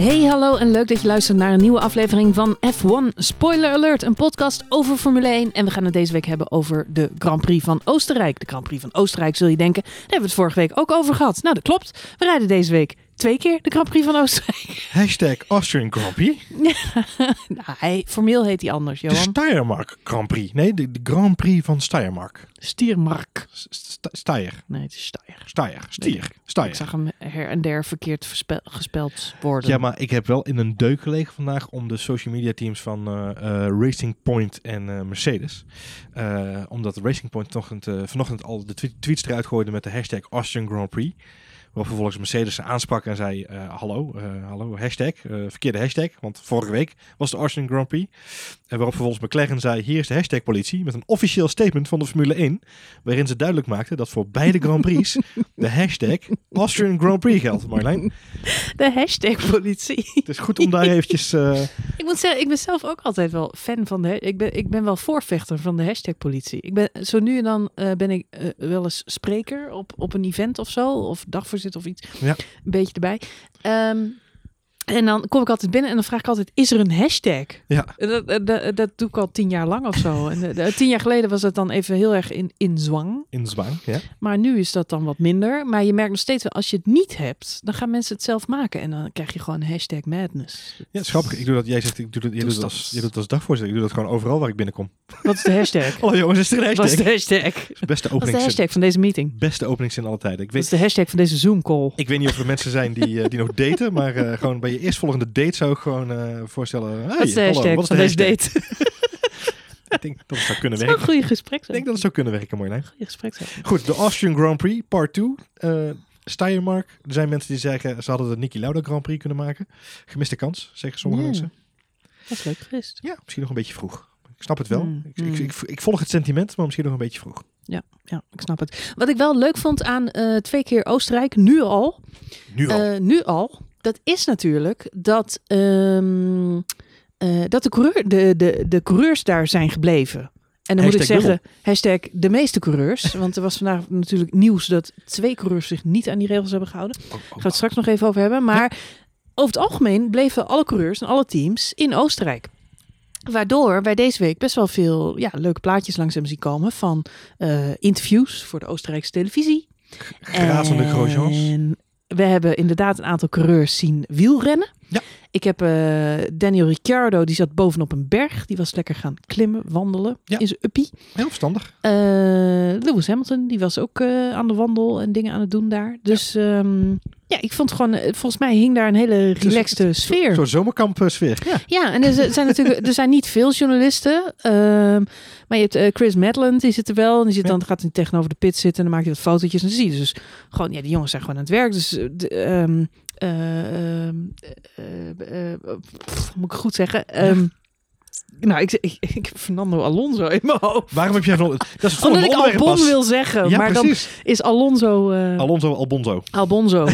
Hey, hallo en leuk dat je luistert naar een nieuwe aflevering van F1 Spoiler Alert, een podcast over Formule 1. En we gaan het deze week hebben over de Grand Prix van Oostenrijk. De Grand Prix van Oostenrijk zul je denken, daar hebben we het vorige week ook over gehad. Nou, dat klopt. We rijden deze week twee keer de Grand Prix van Oostenrijk. Hashtag Austrian Grand Prix. nou, hij, formeel heet hij anders, De Johan. Steiermark Grand Prix. Nee, de, de Grand Prix van Steiermark. Stiermark. St- Steier. Nee, het is Steier. Steier. Stier. Ik Steier. zag hem her en der verkeerd gespeld worden. Ja, maar ik heb wel in een deuk gelegen vandaag om de social media teams van eh, eh, Racing Point en eh, Mercedes. Omdat Racing Point vanochtend, vanochtend al de twe- tweets eruit gooide met de hashtag Austrian Grand Prix. Waarop vervolgens Mercedes aansprak en zei: eh, Hallo, eh, hallo, hashtag, eh, verkeerde hashtag. Want vorige week was de Austrian Grand Prix. En waarop vervolgens McLaren zei: Hier is de hashtag politie. Met een officieel statement van de Formule 1. Waarin ze duidelijk maakten dat voor beide Grand Prix de hashtag Austrian Grand Prix geldt. Marjolein, De hashtag politie. het is goed om daar eventjes. Ik moet zeggen, ik ben zelf ook altijd wel fan van de. Ik ben, ik ben wel voorvechter van de hashtag politie. Ik ben zo nu en dan ben ik wel eens spreker op, op een event of zo, of dagvoorzitter of iets. Ja. Een beetje erbij. Ehm, en dan kom ik altijd binnen en dan vraag ik altijd: is er een hashtag? ja, En Dat, dat, dat, dat doe ik al tien jaar lang of zo. En eh, de- tien jaar geleden was het dan even heel erg in, in zwang. in zwang. Ja. Maar nu is dat dan wat minder. Maar je merkt nog steeds wel, als je het niet hebt, dan gaan mensen het zelf maken. En dan krijg je gewoon hashtag madness. Ja, het is grappig. Ik doe dat, jij zegt, ik doe dat, je, doet dat als, je doet dat als dagvoorzitter. Ik doe dat gewoon overal waar ik binnenkom. Wat is de hashtag? Oh jongens, is er een Wat hashtag? is de hashtag? Beste Wat is de hashtag van deze meeting? Beste openingszin alle tijden. Ik Wat is weet, de hashtag van deze Zoom call? ik weet niet of er mensen zijn die, eh, die nog daten, maar eh, gewoon bij je eerstvolgende date zou ik gewoon eh, voorstellen. Hey, Wat is de hallo, hashtag wat is van de deze date? Ik denk dat het zou kunnen werken. goede gesprek. Ik denk dat het zou kunnen werken, Marjolein. Goede gesprek. Goed, de Austrian Grand Prix, part 2. eh Steiermark. Er zijn mensen die zeggen, ze hadden de Niki Lauda Grand Prix kunnen maken. Gemiste kans, zeggen sommige Ja. mensen. Dat is leuk geweest. Ja, misschien nog een beetje vroeg. Ik snap het wel. Mm, Ik, ik, mm. ik, ik volg het sentiment, maar misschien nog een beetje vroeg. Ja, ik snap het. Wat ik wel leuk vond aan eh, twee keer Oostenrijk, nu al, Nu al. Eh, nu al, dat is natuurlijk dat, ehm, eh, dat de, coureur, de, de, de coureurs daar zijn gebleven. En dan moet ik zeggen, hashtag de meeste coureurs. Want er was vandaag natuurlijk nieuws dat twee coureurs zich niet aan die regels hebben gehouden. Daar Oh, oh, gaan we het straks nog even over hebben. Maar over het algemeen bleven alle coureurs en alle teams in Oostenrijk. Waardoor wij deze week best wel veel ja, leuke plaatjes langs hebben zien komen van eh, interviews voor de Oostenrijkse televisie. Grazende Grosjeans. En we hebben inderdaad een aantal coureurs zien wielrennen. Ja. Ik heb eh, Daniel Ricciardo, die zat bovenop een berg. Die was lekker gaan klimmen, wandelen Ja. in zijn uppie. Heel verstandig. Eh, Lewis Hamilton, die was ook eh, aan de wandel en dingen aan het doen daar. Dus ja, ja ik vond gewoon, volgens mij hing daar een hele relaxte sfeer. Soort zomerkamp sfeer. Ja. Ja, en er zijn natuurlijk er zijn niet veel journalisten. ehm, maar je hebt Chris Madland, die zit er wel. En die zit dan gaat hij tegenover de pit zitten en dan maakt hij wat fotootjes. En dan zie je dus gewoon, ja, die jongens zijn gewoon aan het werk. Dus de, ehm, eh, eh, pff, moet ik goed zeggen? Ehm, Nou, ik, ik, ik heb Fernando Alonso in mijn hoofd. Waarom heb jij nog... Dat is Omdat ik Albon pas. wil zeggen, Ja, maar precies. dan is Alonso... eh Alonso Albonzo. Albonzo.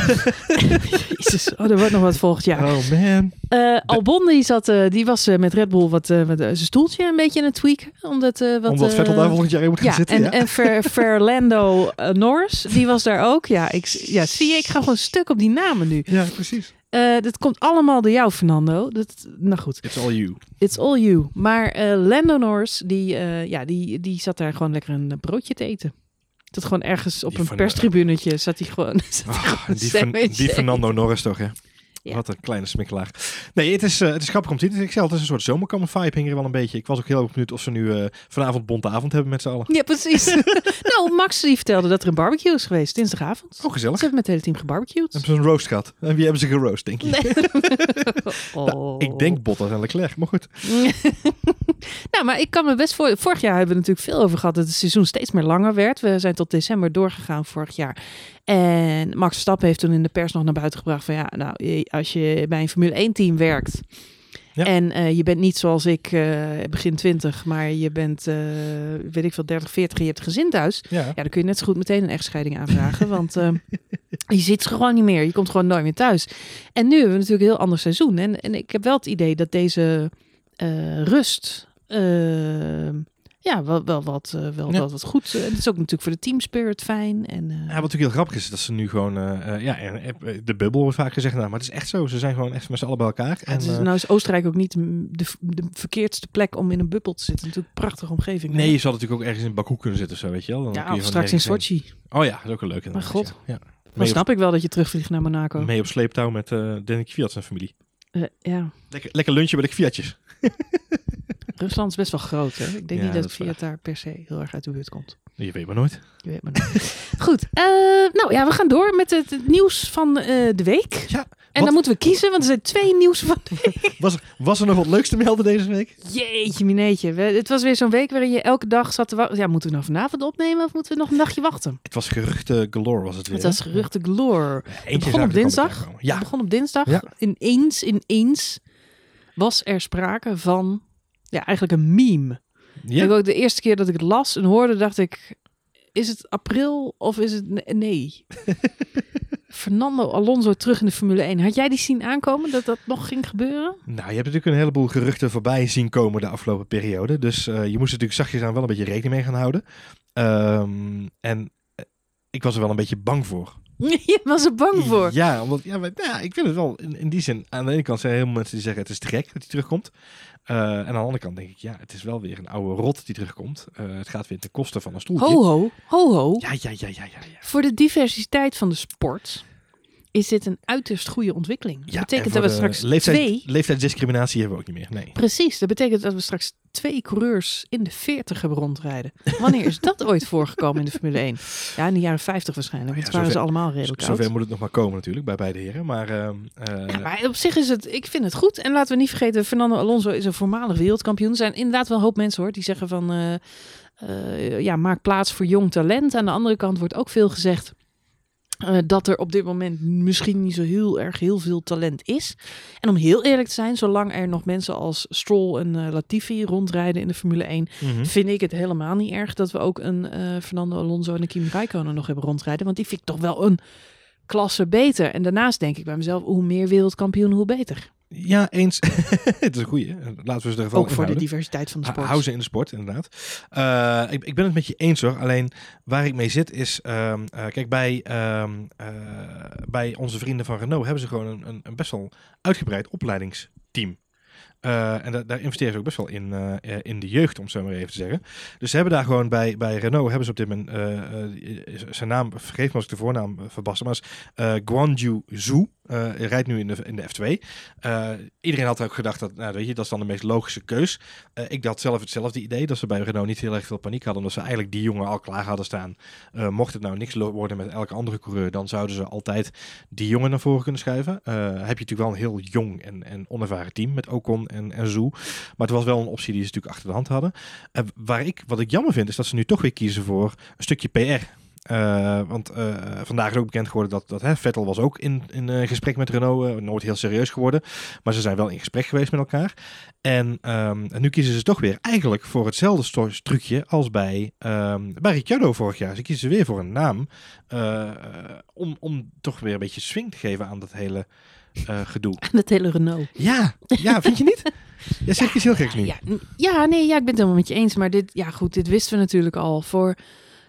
Jezus, oh, er wordt nog wat volgend jaar. Oh man. Eh, Albon die, zat, eh, die was met Red Bull wat, met zijn stoeltje een beetje aan het tweaken. Omdat, wat, Omdat Vettel daar volgend jaar in moet gaan ja, zitten. en, ja. en Fer, Fernando Norris, die was daar ook. Ja, ik, ja, zie je, ik ga gewoon stuk op die namen nu. ja, precies. Eh, dat komt allemaal door jou, Fernando. Dat, nou goed, It's all you. it's all you. Maar eh, Lando Norris, die, eh, ja, die, die zat daar gewoon lekker een broodje te eten. Dat gewoon ergens op Die een perstribunetje zat hij gewoon. zat gewoon die, die Fernando Norris toch, hè? Ja. Wat een kleine smikkelaar. Nee, het is, eh, het is grappig om te zien. Ik zei het is een soort zomerkamp vibe hing er wel een beetje. Ik was ook heel erg benieuwd of ze nu eh, vanavond bonte avond hebben met z'n allen. Ja, precies. nou, Max die vertelde dat er een barbecue is geweest dinsdagavond. Oh, gezellig. Ze hebben met het hele team gebarbecued. Hebben ze een roast gehad? En wie hebben ze geroost, denk je? Oh. Nou, Ik denk Bottas en Leclerc, maar goed. nou, maar ik kan me best voor. Vorig jaar hebben we natuurlijk veel over gehad dat het seizoen steeds meer langer werd. We zijn tot december doorgegaan vorig jaar. En Max Verstappen heeft toen in de pers nog naar buiten gebracht van ja, nou, als je bij een Formule 1 team werkt. Ja. En eh, je bent niet zoals ik eh, begin 20, maar je bent, eh, weet ik veel, 30, 40 en je hebt een gezin thuis. Ja. Ja, dan kun je net zo goed meteen een echtscheiding aanvragen. want je zit gewoon niet meer. Je komt gewoon nooit meer thuis. En nu hebben we natuurlijk een heel ander seizoen. En, en ik heb wel het idee dat deze rust. Ja, wel, wel, wat, eh, wel, Ja. wel wat goed. Het is ook natuurlijk voor de team spirit fijn. En, eh, Ja, wat natuurlijk heel grappig is, is dat ze nu gewoon, eh, ja, de bubbel wordt vaak gezegd, nou, maar het is echt zo. Ze zijn gewoon echt met z'n allen bij elkaar. ja, is, en, eh, nou is Oostenrijk ook niet de, de verkeerdste plek om in een bubbel te zitten. Natuurlijk een prachtige omgeving. hè? nee, je zal natuurlijk ook ergens in Baku kunnen zitten, zo weet je wel. Dan ja, je of straks in heen. Sochi. Oh ja, dat is ook een leuke. Maar god. Ja. Op, snap ik wel dat je terugvliegt naar Monaco. mee op sleeptouw met eh Danny Fiat en familie. Ja, Lekker, lekker lunchen bij de Fiatjes. Rusland is best wel groot. Hè? Ik denk Ja, niet dat dat Fiat daar per se heel erg uit de buurt komt. Je weet maar nooit. Je weet maar niet. Goed, eh, nou ja, we gaan door met het, het nieuws van eh, de week. Ja, En wat- dan moeten we kiezen, want er zijn twee nieuws van de week. Was er, was er nog wat leuks te melden deze week? Jeetje, mineetje. We- Het was weer zo'n week waarin je elke dag zat te wachten. Ja, moeten we nou vanavond opnemen of moeten we nog een dagje wachten? Het was geruchten galore was het weer. Het was geruchten galore. Ja, Het begon op dinsdag. aankomen. Het Ja, begon op dinsdag. Ja. Ineens, ineens was er sprake van ja, eigenlijk een meme. ja. Ik ook de eerste keer dat ik het las en hoorde, dacht ik: is het april of is het ne- nee? Fernando Alonso terug in de Formule 1. Had jij die zien aankomen dat dat nog ging gebeuren? Nou, je hebt natuurlijk een heleboel geruchten voorbij zien komen de afgelopen periode. Dus eh, je moest er natuurlijk zachtjes aan wel een beetje rekening mee gaan houden. Ehm, en eh, ik was er wel een beetje bang voor. Je was er bang voor. Ja, omdat, ja, maar, ja, ik vind het wel in, in die zin. Aan de ene kant zijn er heel veel mensen die zeggen het is te gek dat hij terugkomt. Eh, en aan de andere kant denk ik, ja, het is wel weer een oude rot die terugkomt. Eh, het gaat weer ten koste van een stoeltje. Ho ho, ho ho. Ja, ja, ja, ja, ja. ja. Voor de diversiteit van de sport is dit een uiterst goede ontwikkeling. Dat Ja, betekent en dat we straks leeftijd, twee... Leeftijdsdiscriminatie hebben we ook niet meer. Nee. Precies, dat betekent dat we straks twee coureurs in de 40 hebben rondrijden. Wanneer is dat ooit voorgekomen in de Formule 1? Ja, in de jaren 50 waarschijnlijk. Want ja, waren ze allemaal redelijk oud. Zover moet het nog maar komen natuurlijk bij beide heren. Maar, Ja, maar op zich is het, ik vind het goed. En laten we niet vergeten, Fernando Alonso is een voormalig wereldkampioen. Er zijn inderdaad wel een hoop mensen hoor, die zeggen van, eh, eh, ja, maak plaats voor jong talent. Aan de andere kant wordt ook veel gezegd eh, dat er op dit moment misschien niet zo heel erg heel veel talent is. En om heel eerlijk te zijn, zolang er nog mensen als Stroll en eh, Latifi rondrijden in de Formule 1, mhm. vind ik het helemaal niet erg dat we ook een eh, Fernando Alonso en een Kimi Räikkönen nog hebben rondrijden. Want die vind ik toch wel een klasse beter. En daarnaast denk ik bij mezelf, hoe meer wereldkampioen, hoe beter. Ja, eens. het is een goeie. Laten we ze er gewoon Ook voor de diversiteit van de sport. Hou ze in de sport, inderdaad. Eh, ik, ik ben het met je eens hoor. Alleen waar ik mee zit is... ehm, eh, kijk, bij, ehm, eh, bij onze vrienden van Renault hebben ze gewoon een, een, een best wel uitgebreid opleidingsteam. En da- daar investeren ze ook best wel in, in de jeugd, om het zo maar even te zeggen. Dus ze hebben daar gewoon bij, bij Renault, hebben ze op dit moment, zijn naam, vergeet me als ik de voornaam verbassen, maar is Guanju Zhu. Eh, rijdt nu in de, in de F2. Eh, iedereen had ook gedacht dat, nou weet je, dat is dan de meest logische keus. Eh, ik had zelf hetzelfde idee, dat ze bij Renault niet heel erg veel paniek hadden, omdat ze eigenlijk die jongen al klaar hadden staan. Mocht het nou niks worden met elke andere coureur, dan zouden ze altijd die jongen naar voren kunnen schuiven. Heb je natuurlijk wel een heel jong en, en onervaren team met Ocon en, en Zhu. Maar het was wel een optie die ze natuurlijk achter de hand hadden. Waar ik, wat ik jammer vind, is dat ze nu toch weer kiezen voor een stukje PR. Eh, want eh, vandaag is ook bekend geworden dat, dat hè, Vettel was ook in, in eh, gesprek met Renault. nooit heel serieus geworden. Maar ze zijn wel in gesprek geweest met elkaar. En, ehm, en nu kiezen ze toch weer eigenlijk voor hetzelfde trucje als bij, ehm, bij Ricciardo vorig jaar. Ze kiezen weer voor een naam. om, om toch weer een beetje swing te geven aan dat hele gedoe. En het hele Renault. Ja, ja, vind je niet? Ja, zeg iets heel geks nu. Ja, ja, nee, ja, ik ben het helemaal met je eens. Maar dit, ja, goed, dit wisten we natuurlijk al. Voor,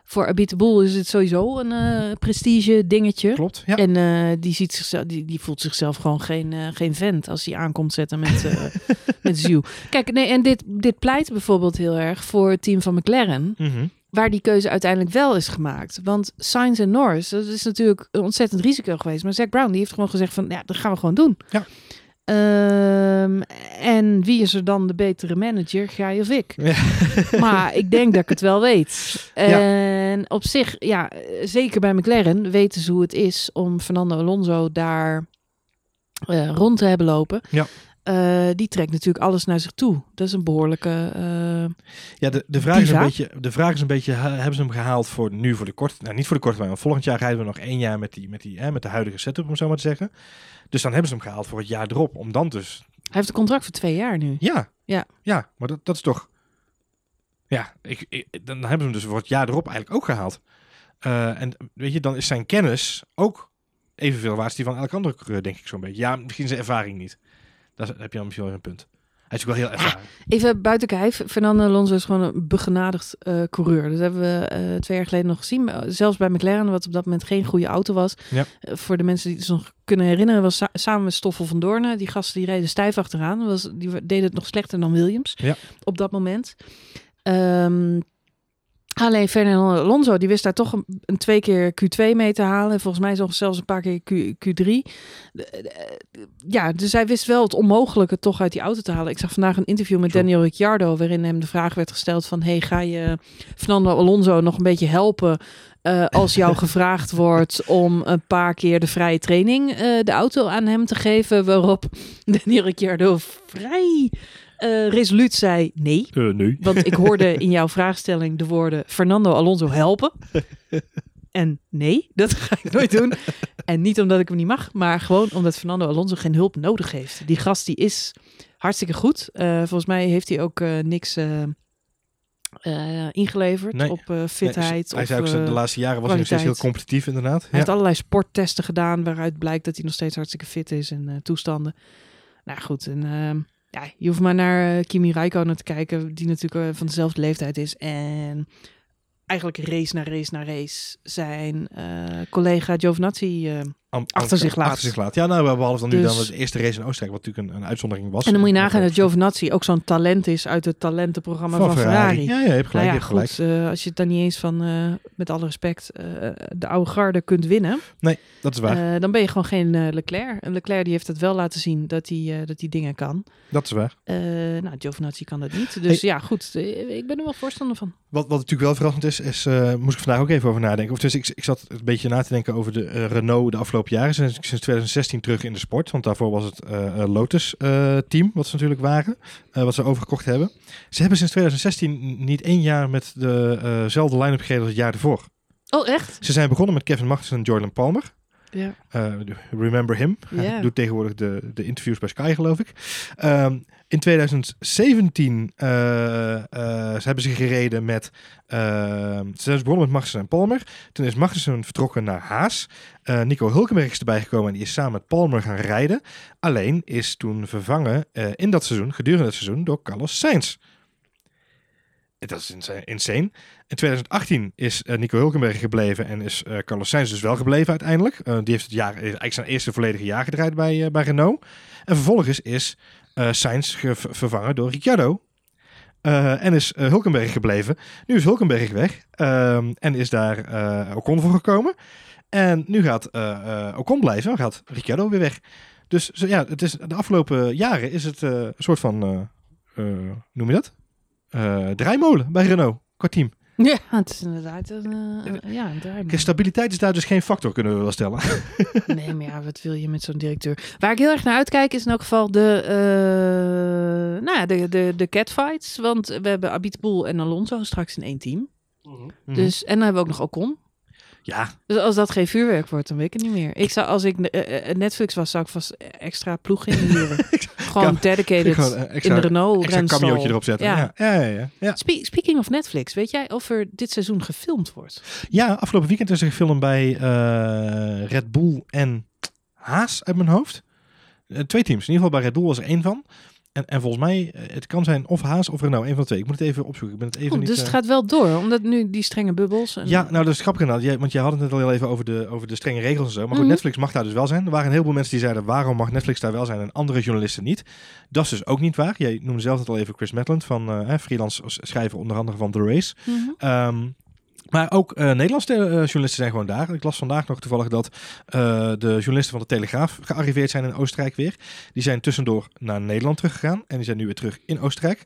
voor Abit de Boel is het sowieso een eh, prestige dingetje. Klopt, ja. En eh, die, ziet zichzelf, die, die voelt zichzelf gewoon geen, eh, geen vent als hij aankomt zetten met, met Ziel. Kijk, nee, en dit, dit pleit bijvoorbeeld heel erg voor het team van McLaren. Mhm. Waar die keuze uiteindelijk wel is gemaakt. Want Sainz en Norris, dat is natuurlijk een ontzettend risico geweest. Maar Zack Brown die heeft gewoon gezegd van, ja, dat gaan we gewoon doen. Ja. Ehm, en wie is er dan de betere manager, jij of ik? Ja. Maar ik denk dat ik het wel weet. En op zich, ja, zeker bij McLaren weten ze hoe het is om Fernando Alonso daar eh, rond te hebben lopen. Ja. Eh, die trekt natuurlijk alles naar zich toe. Dat is een behoorlijke. eh, Ja, de, de, vraag is een beetje, de vraag is een beetje, hebben ze hem gehaald voor nu voor de korte, nou niet voor de korte termijn, want volgend jaar rijden we nog één jaar met, die, met, die, hè, met de huidige setup, om zo maar te zeggen. Dus dan hebben ze hem gehaald voor het jaar erop, om dan dus, hij heeft een contract voor twee jaar nu. ja, Ja. ja maar dat, dat is toch, ja, ik, ik- dan hebben ze hem dus voor het jaar erop eigenlijk ook gehaald. Eh, en weet je, dan is zijn kennis ook evenveel waard als die van elke andere coureur, denk ik zo'n beetje. Ja, misschien zijn ervaring niet. Daar heb je dan misschien wel een punt. Hij is ook wel heel ervaren. Even buiten kijf. Fernando Alonso is gewoon een begenadigd eh, coureur. Dat hebben we eh, twee jaar geleden nog gezien. Maar Zelfs bij McLaren, wat op dat moment geen goede auto was. Ja. Eh, voor de mensen die het zich nog kunnen herinneren, was sa- samen met Stoffel van Doornen. Die gasten die reden stijf achteraan. Was, die deden het nog slechter dan Williams Ja. op dat moment. Ehm, alleen Fernando Alonso, die wist daar toch een, een twee keer Q2 mee te halen. Volgens mij zelfs zelfs een paar keer Q, Q3. De- de- ja, dus hij wist wel het onmogelijke toch uit die auto te halen. Ik zag vandaag een interview met. Daniel Ricciardo, waarin hem de vraag werd gesteld van, hey, ga je Fernando Alonso nog een beetje helpen eh, als jou gevraagd wordt om een paar keer de vrije training eh, de auto aan hem te geven, waarop Daniel Ricciardo vrij eh, resoluut zei nee. Eh, nee. Want ik hoorde in jouw vraagstelling de woorden Fernando Alonso helpen. En nee, dat ga ik nooit doen. En niet omdat ik hem niet mag, maar gewoon omdat Fernando Alonso geen hulp nodig heeft. Die gast die is hartstikke goed. Eh, volgens mij heeft hij ook niks ingeleverd Nee. op eh, fitheid. hij of, zei ook, eh, de laatste jaren was hij nog steeds heel competitief inderdaad. hij Ja. heeft allerlei sporttesten gedaan waaruit blijkt dat hij nog steeds hartstikke fit is en toestanden. Nou goed, en, ehm, ja, je hoeft maar naar eh, Kimi Räikkönen te kijken, die natuurlijk eh, van dezelfde leeftijd is. En eigenlijk race na race na race zijn eh, collega Giovinazzi... Am- achter zich laat. Achter zich laat. Ja, nou, behalve dan nu Dus- dan de eerste race in Oostenrijk, wat natuurlijk een, een uitzondering was. en dan moet je nagaan dat van Giovinazzi ook zo'n talent is uit het talentenprogramma van, Ferrari. Ja, ja, je hebt gelijk. Nou je ja, hebt gelijk. goed, eh, als je het dan niet eens van, eh, met alle respect, eh, de oude garde kunt winnen, Nee, dat is waar. dan ben je gewoon geen Leclerc. En Leclerc die heeft het wel laten zien dat hij, dat hij dingen kan. dat is waar. Nou, Giovinazzi kan dat niet. Dus ja, goed, ik ben er wel voorstander van. Wat, wat natuurlijk wel verrassend is, is moest ik vandaag ook even over nadenken. Of dus ik, ik zat een beetje na te denken over de Renault de afgelopen jaren. Sinds, sinds 2016 terug in de sport. Want daarvoor was het eh, eh, Lotus eh, team, wat ze natuurlijk waren. eh, wat ze overgekocht hebben. Ze hebben sinds 2016 niet één jaar met dezelfde line-up gereden als het jaar ervoor. Oh, echt? Ze zijn begonnen met Kevin Magnussen en Jordan Palmer. Ja. Eh, remember him. Hij doet tegenwoordig de, de interviews bij Sky, geloof ik. Ehm, in 2017 eh, eh, ze hebben ze gereden met... ehm, ze zijn dus begonnen met Magnussen en Palmer. Toen is Magnussen vertrokken naar Haas. Nico Hulkenberg is erbij gekomen en die is samen met Palmer gaan rijden. Alleen is toen vervangen in dat seizoen, gedurende het seizoen, door Carlos Sainz. Dat is insa- insane. In 2018 is eh, Nico Hulkenberg gebleven en is eh, Carlos Sainz dus wel gebleven uiteindelijk. Eh, die heeft het jaar, eigenlijk zijn eerste volledige jaar gedraaid bij, bij Renault. En vervolgens is Sainz ge- vervangen door Ricciardo. En is Hulkenberg gebleven. Nu is Hulkenberg weg ehm, en is daar Ocon voor gekomen. En nu gaat Ocon blijven en gaat Ricciardo weer weg. Dus ja, het is, de afgelopen jaren is het een soort van, noem je dat? Eh, draaimolen bij Renault, qua team. Ja, het is inderdaad een, eh, ja, een. Kijk, stabiliteit is daar dus geen factor, kunnen we wel stellen. Nee, maar ja, wat wil je met zo'n directeur? Waar ik heel erg naar uitkijk is in elk geval de, eh, nou ja, de, de, de catfights. Want we hebben Abitboel en Alonso straks in één team. Dus, en dan hebben we ook nog Ocon. Ja, Dus als dat geen vuurwerk wordt, dan weet ik het niet meer. Ik zou, als ik eh, eh, Netflix was, zou ik vast extra ploeg in huren. Gewoon Kan- dedicated gewoon een in de Renault extra renstal. camiootje erop zetten. Ja. Ja, ja, ja. ja, ja. Spe- speaking of Netflix, weet jij of er dit seizoen gefilmd wordt? Ja, afgelopen weekend is er gefilmd bij eh, Red Bull en Haas uit mijn hoofd. Eh, twee teams. In ieder geval bij Red Bull was er één van. En, en volgens mij, eh, het kan zijn of Haas of Renault. Een van de twee. Ik moet het even opzoeken. Ik ben het even Oh, niet... dus eh, het gaat wel door, omdat nu die strenge bubbels... En, Ja, nou dat is grappig inderdaad. Want jij had het net al even over de, over de strenge regels en zo. Maar goed, Mhm. Netflix mag daar dus wel zijn. Er waren een heleboel mensen die zeiden, waarom mag Netflix daar wel zijn en andere journalisten niet? Dat is dus ook niet waar. Jij noemde zelf het al even Chris Maitland van eh, hè, freelance schrijver onder andere van The Race. Ehm, maar ook eh, Nederlandse eh, journalisten zijn gewoon daar. Ik las vandaag nog toevallig dat eh, de journalisten van de Telegraaf gearriveerd zijn in Oostenrijk weer. Die zijn tussendoor naar Nederland teruggegaan en die zijn nu weer terug in Oostenrijk.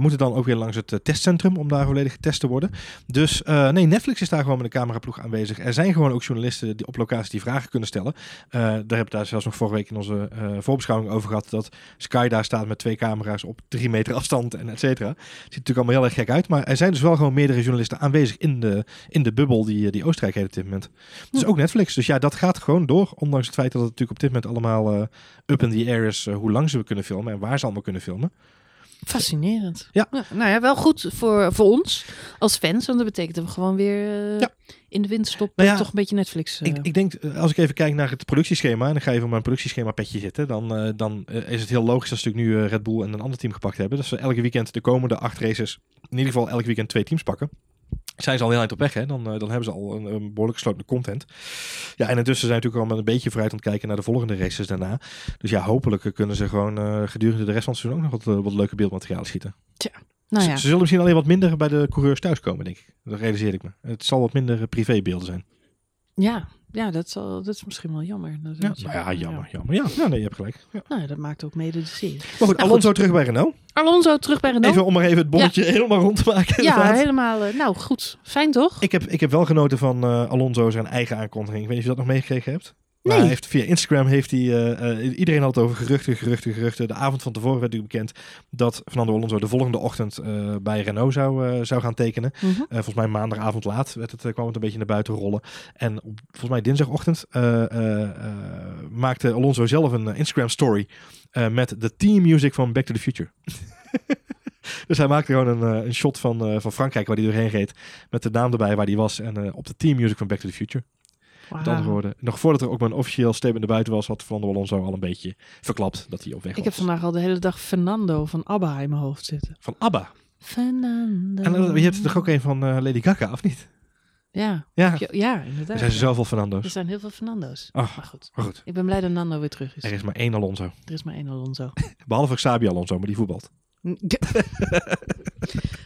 Moeten dan ook weer langs het testcentrum om daar volledig getest te worden. Dus nee, Netflix is daar gewoon met een cameraploeg aanwezig. Er zijn gewoon ook journalisten die op locatie die vragen kunnen stellen. Daar hebben we daar zelfs nog vorige week in onze voorbeschouwing over gehad. Dat Sky daar staat met twee camera's op drie meter afstand en et cetera. Ziet natuurlijk allemaal heel erg gek uit. Maar er zijn dus wel gewoon meerdere journalisten aanwezig in de, in de bubbel die, eh, die Oostenrijk heeft op dit moment. Dus ook Netflix. Dus ja, dat gaat gewoon door. Ondanks het feit dat het natuurlijk op dit moment allemaal eh, up in the air is. eh, hoe lang ze kunnen filmen en waar ze allemaal kunnen filmen. Fascinerend. Ja. Nou ja, wel goed voor, voor ons als fans. Want dat betekent dat we gewoon weer Ja. in de wind stoppen. Nou ja, toch een beetje Netflix. Ik, ik denk, als ik even kijk naar het productieschema, en dan ga je van mijn productieschema petje zitten, dan, dan is het heel logisch dat ze natuurlijk nu Red Bull en een ander team gepakt hebben. Dat ze elke weekend de komende acht races, in ieder geval elk weekend twee teams pakken. Zijn ze al heel eind op weg, hè? Dan, eh, dan hebben ze al een, een behoorlijk gesloten content. Ja, en intussen zijn ze natuurlijk al met een beetje vooruit aan het kijken naar de volgende races daarna. Dus ja, hopelijk kunnen ze gewoon eh, gedurende de rest van het seizoen ook nog wat, eh, wat leuke beeldmateriaal schieten. nou Ze- ja, Ze zullen misschien alleen wat minder bij de coureurs thuiskomen, denk ik. Dat realiseer ik me. Het zal wat minder privébeelden zijn. ja, ja dat, zal, dat is misschien wel jammer. Dat Ja, is- nou ja, jammer, jammer. Ja, ja nee, je hebt gelijk. Ja. Nou ja, dat maakt ook mede de serie. Maar goed, Nou, Alonso terug bij Renault. Alonso terug bij Renault. Even om maar even het bolletje helemaal rond te maken. ja, helemaal. eh, nou, goed. Fijn toch? Ik heb, ik heb wel genoten van eh, Alonso zijn eigen aankondiging. Ik weet niet of je dat nog meegekregen hebt. Nee. hij heeft, via Instagram heeft hij... eh, eh, iedereen had het over geruchten, geruchten, geruchten. De avond van tevoren werd natuurlijk bekend dat Fernando Alonso de volgende ochtend eh, bij Renault zou, zou gaan tekenen. Mhm. Volgens mij maandagavond laat werd het, kwam het een beetje naar buiten rollen. En op, volgens mij dinsdagochtend maakte Alonso zelf een Instagram story met de team music van Back to the Future. dus hij maakte gewoon een, een shot van, eh, van Frankrijk waar hij doorheen reed. Met de naam erbij waar hij was. En op de team music van Back to the Future. Met andere Wauw. woorden. Nog voordat er ook maar een officieel statement naar buiten was, had Fernando Alonso al een beetje verklapt dat hij op weg Ik was. heb vandaag al de hele dag Fernando van ABBA in mijn hoofd zitten. Van ABBA. Fernando. En eh, je hebt er toch ook een van eh, Lady Gaga, of niet? Ja, Ja, ja, ja er inderdaad. zijn zoveel Fernando's. Er zijn heel veel Fernando's. Oh. Maar goed. Maar goed, Ik ben blij dat Nando weer terug is. er is maar één Alonso. Er is maar één Alonso. Behalve Xabi Alonso, maar die voetbalt.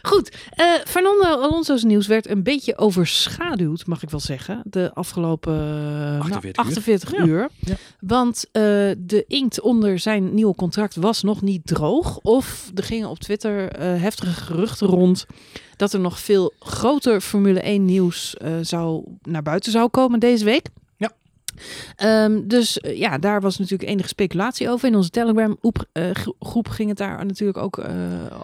Goed, eh, Fernando Alonso's nieuws werd een beetje overschaduwd, mag ik wel zeggen, de afgelopen eh, 48 nou, uur. 48 Ja. uur. Ja. Want eh, de inkt onder zijn nieuwe contract was nog niet droog. Of er gingen op Twitter eh, heftige geruchten rond dat er nog veel groter Formule 1 nieuws eh, zou, naar buiten zou komen deze week. Ehm, dus eh, ja, daar was natuurlijk enige speculatie over. In onze Telegram oep- eh, ging het daar natuurlijk ook eh,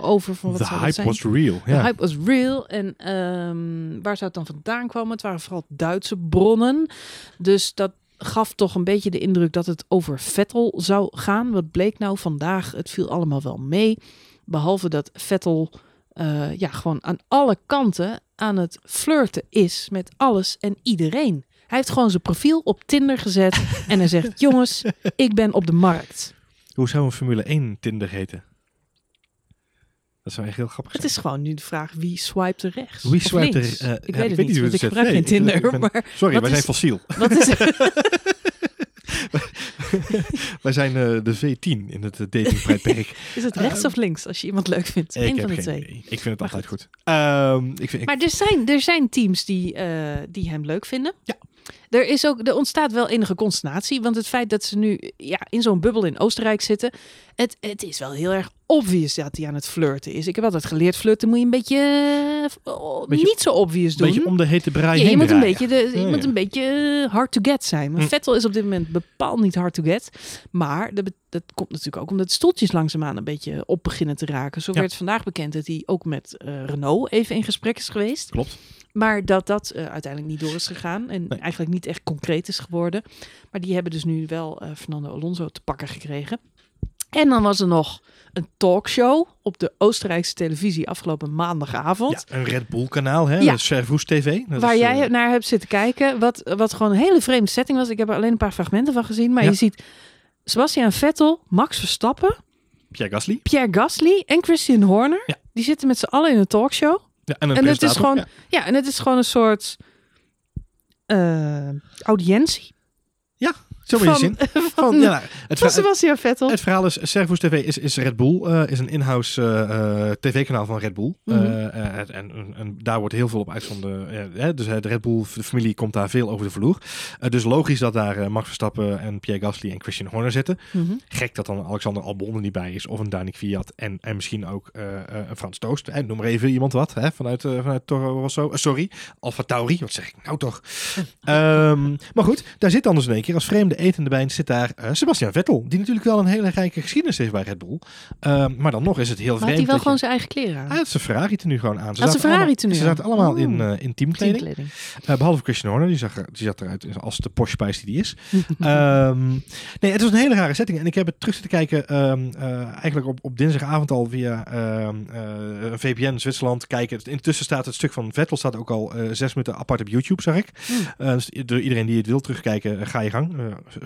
over. Van wat The zou hype zijn? was real. De hype was real. En ehm, waar zou het dan vandaan komen? Het waren vooral Duitse bronnen. Dus dat gaf toch een beetje de indruk dat het over Vettel zou gaan. Wat bleek nou vandaag? Het viel allemaal wel mee. Behalve dat Vettel ja, gewoon aan alle kanten aan het flirten is met alles en iedereen. Hij heeft gewoon zijn profiel op Tinder gezet en hij zegt: Jongens, ik ben op de markt. Hoe zou een Formule 1 Tinder heten? Dat zou echt heel grappig Het zijn. is gewoon nu de vraag: wie swipe er rechts? Wie swipe er, links? eh, ik ja, weet het niet, want ik het gebruik geen ik- Tinder. ik ben- maar Sorry, wij zijn fossiel. wat is wij zijn eh, de V10 in het eh, datingtijdperk. Is het rechts of links als je iemand leuk vindt? ik Eén van de geen twee. idee. Ik vind het Maar altijd goed. Ehm, ik vind, ik- Maar er zijn, er zijn teams die, eh, die hem leuk vinden. Ja. Er, is ook, er ontstaat wel enige consternatie. Want het feit dat ze nu ja, in zo'n bubbel in Oostenrijk zitten. Het, het is wel heel erg obvious dat hij aan het flirten is. Ik heb altijd geleerd, flirten moet je een beetje, eh, oh, Beetje- niet zo obvious een doen. beetje om de hete braai Ja, je heen moet een beetje, de, je Ja, moet ja. een beetje hard to get zijn. Want Hm. Vettel is op dit moment bepaald niet hard to get. Maar dat, komt natuurlijk ook omdat de stoeltjes langzaamaan een beetje op beginnen te raken. Zo werd vandaag bekend dat hij ook met eh, Renault even in gesprek is geweest. Klopt. Maar dat dat eh, uiteindelijk niet door is gegaan. En Nee. eigenlijk niet echt concreet is geworden. Maar die hebben dus nu wel eh, Fernando Alonso te pakken gekregen. En dan was er nog een talkshow op de Oostenrijkse televisie afgelopen maandagavond. Ja, een Red Bull kanaal, hè? Ja. Servus TV. Dat Waar is, jij eh, naar hebt zitten kijken. Wat, wat gewoon een hele vreemde setting was. Ik heb er alleen een paar fragmenten van gezien. Maar Ja. je ziet Sebastian Vettel, Max Verstappen, Pierre Gasly. Pierre Gasly en Christian Horner. Ja. Die zitten met z'n allen in een talkshow. Ja, en En het is gewoon, Ja. ja, en het is gewoon een soort eh, audiëntie. Zo moet je zien. van, Van, ja, nou, het, van verhaal, Sebastian Vettel. het verhaal is, Servus TV is, is Red Bull, eh, is een in-house eh, eh, tv-kanaal van Red Bull. Mhm. En, en, en daar wordt heel veel op uitgezonden. dus de Red Bull de familie komt daar veel over de vloer. Dus logisch dat daar Max Verstappen en Pierre Gasly en Christian Horner zitten. Mhm. Gek dat dan Alexander Albon er niet bij is. Of een Danik Fiat. En, en misschien ook een Frans Toost. En noem maar even iemand wat. Hè, vanuit, vanuit Toro Rosso. Sorry. Alfa Tauri. Wat zeg ik nou toch? Ehm, maar goed. Daar zit dan dus in één keer als vreemde etende wijn zit daar uh, Sebastian Vettel. Die natuurlijk wel een hele rijke geschiedenis heeft bij Red Bull. Uh, maar dan nog is het heel maar vreemd. Had hij wel gewoon je... zijn eigen kleren aan? Hij had zijn Ferrari tenue gewoon aan. Ze Had zijn zaten Ferrari tenue Ze zaten allemaal in, eh in teamkleding. Teamkleding. Eh, behalve Christian Horner, die, zag er, die zat eruit als de Porsche Spice die die is. Ehm, nee, het was een hele rare setting. En ik heb het terug zitten kijken ehm, eh, eigenlijk op, op dinsdagavond al via ehm, een VPN Zwitserland kijken. Intussen staat het stuk van Vettel staat ook al zes minuten apart op YouTube, zag ik. Eh, dus iedereen die het wil terugkijken, ga je gang.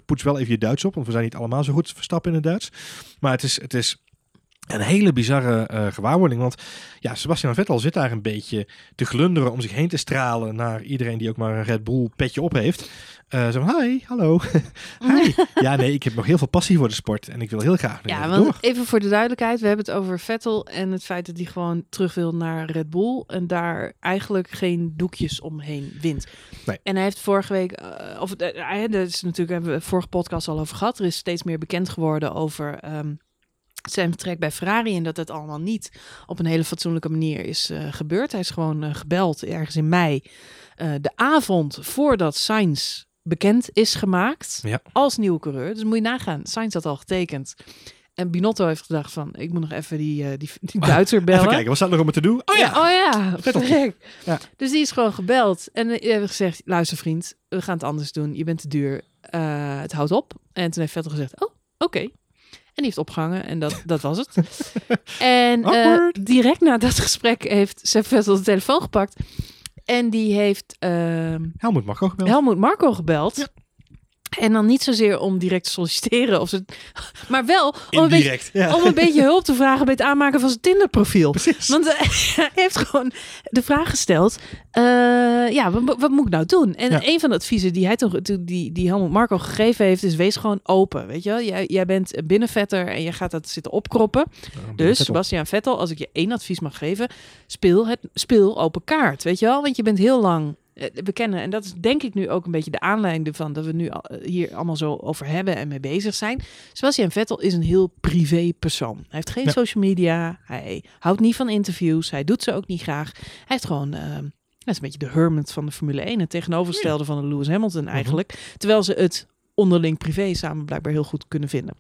Poets wel even je Duits op, want we zijn niet allemaal zo goed verstappen in het Duits. Maar het is... Het is een hele bizarre eh, gewaarwording. Want ja, Sebastian Vettel zit daar een beetje te glunderen om zich heen te stralen naar iedereen die ook maar een Red Bull petje op heeft. Eh zo van, hi, hallo. hi. Ja, nee, ik heb nog heel veel passie voor de sport en ik wil heel graag Ja, want door. even voor de duidelijkheid, we hebben het over Vettel en het feit dat hij gewoon terug wil naar Red Bull en daar eigenlijk geen doekjes omheen wint. Nee. En hij heeft vorige week, eh, of uh, dat is natuurlijk hebben we vorige podcast al over gehad. Er is steeds meer bekend geworden over ehm, zijn vertrek bij Ferrari en dat het allemaal niet op een hele fatsoenlijke manier is eh, gebeurd. Hij is gewoon eh, gebeld ergens in mei, eh, de avond voordat Sainz bekend is gemaakt Ja. als nieuwe coureur. Dus moet je nagaan, Sainz had al getekend. En Binotto heeft gedacht van, ik moet nog even die, die, die Duitser bellen. Even kijken, wat staat er nog om te doen? Oh ja, Oh ja, Vettel. verrek. Ja. Dus die is gewoon gebeld. En die hebben gezegd, luister vriend, we gaan het anders doen. Je bent te duur. Het houdt op. En toen heeft Vettel gezegd, oh, oké. En die heeft opgehangen en dat, dat was het. en eh, direct na dat gesprek heeft Sepp Vettel de telefoon gepakt. En die heeft ehm Helmoet Marco gebeld. Helmoet Marco gebeld. Ja. En dan niet zozeer om direct te solliciteren, of ze, maar wel om een, beetje, Indirect. Ja. om een beetje hulp te vragen bij het aanmaken van zijn Tinder-profiel. Precies. Want eh, hij heeft gewoon de vraag gesteld: eh, ja, wat, wat moet ik nou doen? En Ja. een van de adviezen die hij toen, toen die, die Helmut Marco gegeven heeft, is: wees gewoon open. Weet je wel, jij, jij bent binnenvetter en je gaat dat zitten opkroppen. Dus Sebastian Vettel, als ik je één advies mag geven, speel, het, speel open kaart. Weet je wel, want je bent heel lang. Eh, We kennen, en dat is denk ik nu ook een beetje de aanleiding van dat we nu eh, hier allemaal zo over hebben en mee bezig zijn. Sebastian Vettel is een heel privé persoon. Hij heeft geen Ja. social media, hij houdt niet van interviews, hij doet ze ook niet graag. Hij heeft gewoon, eh, hij is een beetje de hermit van de Formule 1, het tegenovergestelde van de Lewis Hamilton eigenlijk. Terwijl ze het onderling privé samen blijkbaar heel goed kunnen vinden.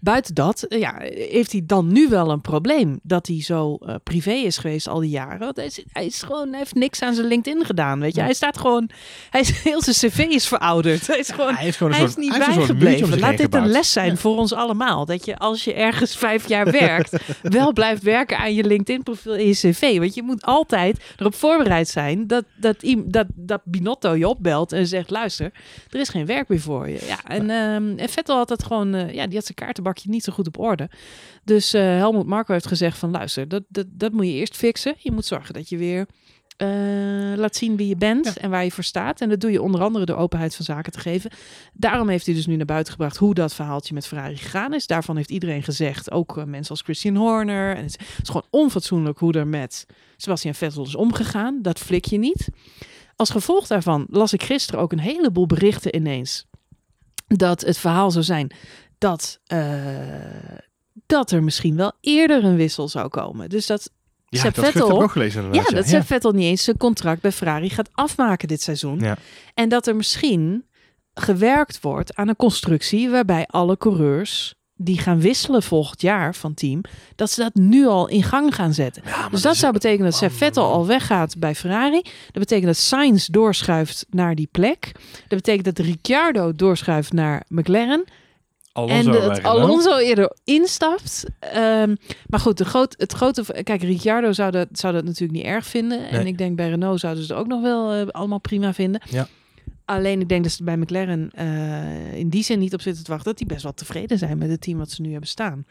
Buiten dat, eh, ja, heeft hij dan nu wel een probleem dat hij zo eh, privé is geweest al die jaren. Want hij is, hij is gewoon, hij heeft niks aan zijn LinkedIn gedaan, weet je. Hij staat gewoon, hij is heel zijn cv is verouderd. Hij is gewoon, hij heeft gewoon een hij soort, is niet bijgebleven. Laat dit een les zijn Ja. voor ons allemaal. Dat je als je ergens vijf jaar werkt, wel blijft werken aan je LinkedIn-profiel en je cv. Want je moet altijd erop voorbereid zijn dat, dat, dat, dat Binotto je opbelt en zegt: luister, er is geen werk meer voor je. Ja, en, ehm, en Vettel had dat gewoon, eh, ja, die had zijn kaartenbakje niet zo goed op orde. Dus eh Helmut Marco heeft gezegd van luister, dat, dat, dat moet je eerst fixen. Je moet zorgen dat je weer eh, laat zien wie je bent Ja. en waar je voor staat. En dat doe je onder andere door openheid van zaken te geven. Daarom heeft hij dus nu naar buiten gebracht hoe dat verhaaltje met Ferrari gegaan is. Daarvan heeft iedereen gezegd, ook eh, mensen als Christian Horner. En het is, het is gewoon onfatsoenlijk hoe er met Sebastian Vettel is omgegaan. Dat flik je niet. Als gevolg daarvan las ik gisteren ook een heleboel berichten ineens. Dat het verhaal zou zijn dat, eh, dat er misschien wel eerder een wissel zou komen. Dus dat Ja, Sepp dat Vettel- ook gelezen ja, dat Sepp Vettel niet eens zijn contract bij Ferrari gaat afmaken dit seizoen. Ja. En dat er misschien gewerkt wordt aan een constructie waarbij alle coureurs die gaan wisselen volgend jaar van team, dat ze dat nu al in gang gaan zetten. Ja, Dus dat zou betekenen dat Sepp Vettel al weggaat bij Ferrari. Dat betekent dat Sainz doorschuift naar die plek. Dat betekent dat Ricciardo doorschuift naar McLaren. Alonso en dat. Alonso eerder instapt. Ehm, maar goed, de groot, het grote... Kijk, Ricciardo zou dat, zou dat natuurlijk niet erg vinden. En ik denk bij Renault zouden ze het ook nog wel eh, allemaal prima vinden. Ja. Alleen ik denk dat ze bij McLaren eh, in die zin niet op zitten te wachten. Dat die best wel tevreden zijn met het team wat ze nu hebben staan.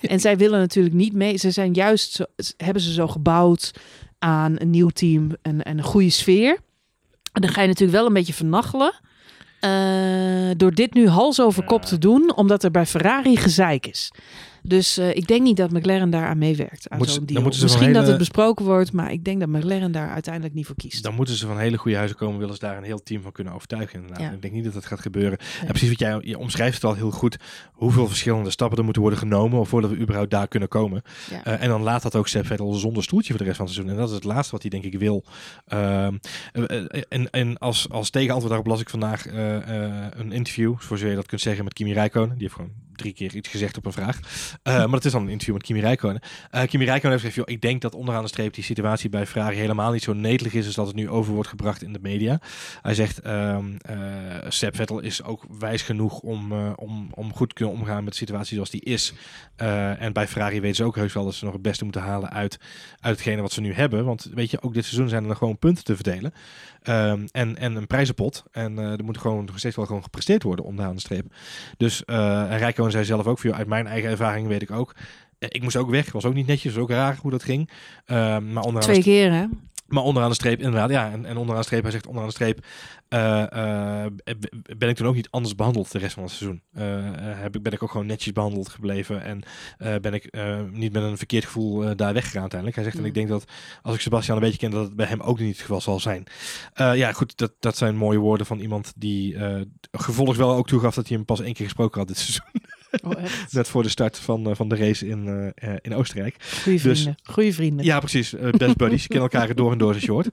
En zij willen natuurlijk niet mee. Ze zijn juist, zo, hebben ze zo gebouwd aan een nieuw team en, en een goede sfeer. En dan ga je natuurlijk wel een beetje vernachelen. Eh, door dit nu hals over kop te doen, omdat er bij Ferrari gezeik is. Dus eh, ik denk niet dat McLaren daar aan meewerkt. Aan zo'n deal. Misschien dat het besproken wordt, maar ik denk dat McLaren daar uiteindelijk niet voor kiest. Dan moeten ze van hele goede huizen komen, willen ze daar een heel team van kunnen overtuigen. Inderdaad. Ja. Ik denk niet dat dat gaat gebeuren. En precies wat jij je omschrijft het al heel goed. Hoeveel verschillende stappen er moeten worden genomen voordat we überhaupt daar kunnen komen. Ja. Eh, en dan laat dat ook Seb Vettel zonder stoeltje voor de rest van het seizoen. En dat is het laatste wat hij denk ik wil. Ehm, eh, en en als, als tegenantwoord daarop las ik vandaag een interview, voor zover je dat kunt zeggen, met Kimi Räikkönen. Die heeft gewoon drie keer iets gezegd op een vraag. Eh, maar het is dan een interview met Kimi Räikkönen. Eh Kimi Räikkönen heeft gezegd, ik denk dat onderaan de streep die situatie bij Ferrari helemaal niet zo netelig is als dat het nu over wordt gebracht in de media. Hij zegt, ehm eh Seb Vettel is ook wijs genoeg om, om, om goed te kunnen omgaan met de situatie zoals die is. En bij Ferrari weten ze ook heus wel dat ze nog het beste moeten halen uit, uit hetgene wat ze nu hebben. Want weet je, ook dit seizoen zijn er nog gewoon punten te verdelen. Ehm, en, en een prijzenpot. En er moet gewoon nog steeds wel gewoon gepresteerd worden onderaan de streep. Dus uh, Rijkoon zei zelf ook, uit mijn eigen ervaring weet ik ook. eh, Ik moest ook weg, was ook niet netjes, ook raar hoe dat ging. Ehm, maar onderaan de Twee keer, hè? Maar onderaan de streep, inderdaad, ja. En, en onderaan de streep, hij zegt onderaan de streep, eh, eh, ben ik toen ook niet anders behandeld de rest van het seizoen. Eh, heb ik, ben ik ook gewoon netjes behandeld gebleven en ben ik niet met een verkeerd gevoel daar weggegaan uiteindelijk. Hij zegt, en Mm. ik denk dat als ik Sebastian een beetje ken, dat het bij hem ook niet het geval zal zijn. Ja, goed, dat, dat zijn mooie woorden van iemand die gevolgens wel ook toegaf dat hij hem pas één keer gesproken had dit seizoen. Oh? Net voor de start van, eh, van de race in, eh, eh, in Oostenrijk. Goeie Dus- vrienden. Goeie vrienden. Ja, precies. Best buddies. Kennen elkaar door en door zijn short.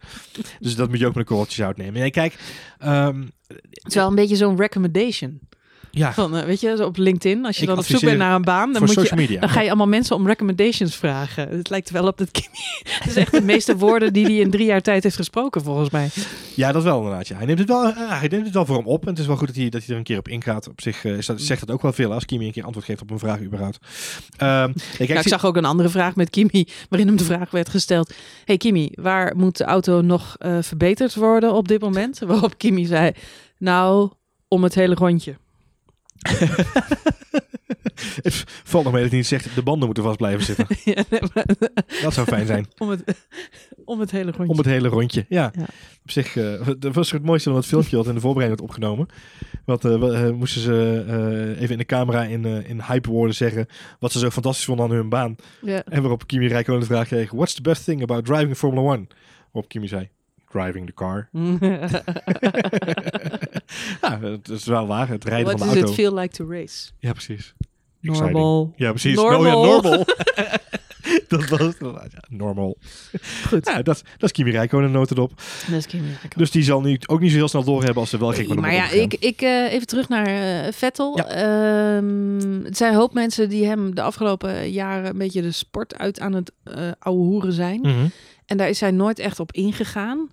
Dus dat moet je ook met een korreltje zout nemen. Nee, kijk. ehm, Het is wel een beetje zo'n recommendation. Ja, Van, eh, weet je, zo op LinkedIn. Als je Ik dan op zoek bent naar een baan, dan, moet je, media. dan ga je allemaal mensen om recommendations vragen. Het lijkt wel op dat Kimi. Het is echt de meeste woorden die hij in drie jaar tijd heeft gesproken, volgens mij. Ja, dat wel inderdaad. Ja. Hij, neemt het wel, eh, hij neemt het wel voor hem op. En het is wel goed dat hij, dat hij er een keer op ingaat. Op zich eh, dat, zegt dat ook wel veel als Kimi een keer antwoord geeft op een vraag überhaupt. Ja, ik zie- zag ook een andere vraag met Kimi, waarin hem de vraag werd gesteld. Hey Kimi, waar moet de auto nog verbeterd worden op dit moment? Waarop Kimi zei, nou, om het hele rondje. het valt nog mee dat hij niet zegt de banden moeten vast blijven zitten. Ja, nee, maar- Dat zou fijn zijn. om, het, om het hele rondje. Om het hele rondje. Ja. Ja. Op zich eh, dat was het mooiste van het filmpje wat in de voorbereiding werd opgenomen. Want eh, eh, moesten ze even in de camera in, in hype woorden zeggen wat ze zo fantastisch vonden aan hun baan. Ja. En waarop Kimi Räikkönen de vraag kreeg: What's the best thing about driving Formula One? Waarop Kimi zei: Driving the car. ja, het is wel waar. Het rijden What van does de it auto. feel like to race? Ja, precies. Exciting. Normal. Ja, precies. Normal. Oh ja, normal. dat was het. Ja, normal. Goed. Ja, dat, dat is Kimi Räikkönen notendop. Dat is Kimi Räikkönen. Dus die zal nu ook niet zo heel snel doorhebben als ze wel gek maar ja, ik, ik eh, even terug naar eh, Vettel. Ja. Ehm, het zijn een hoop mensen die hem de afgelopen jaren een beetje de sport uit aan het eh ouwe hoeren zijn. Mhm. En daar is hij nooit echt op ingegaan.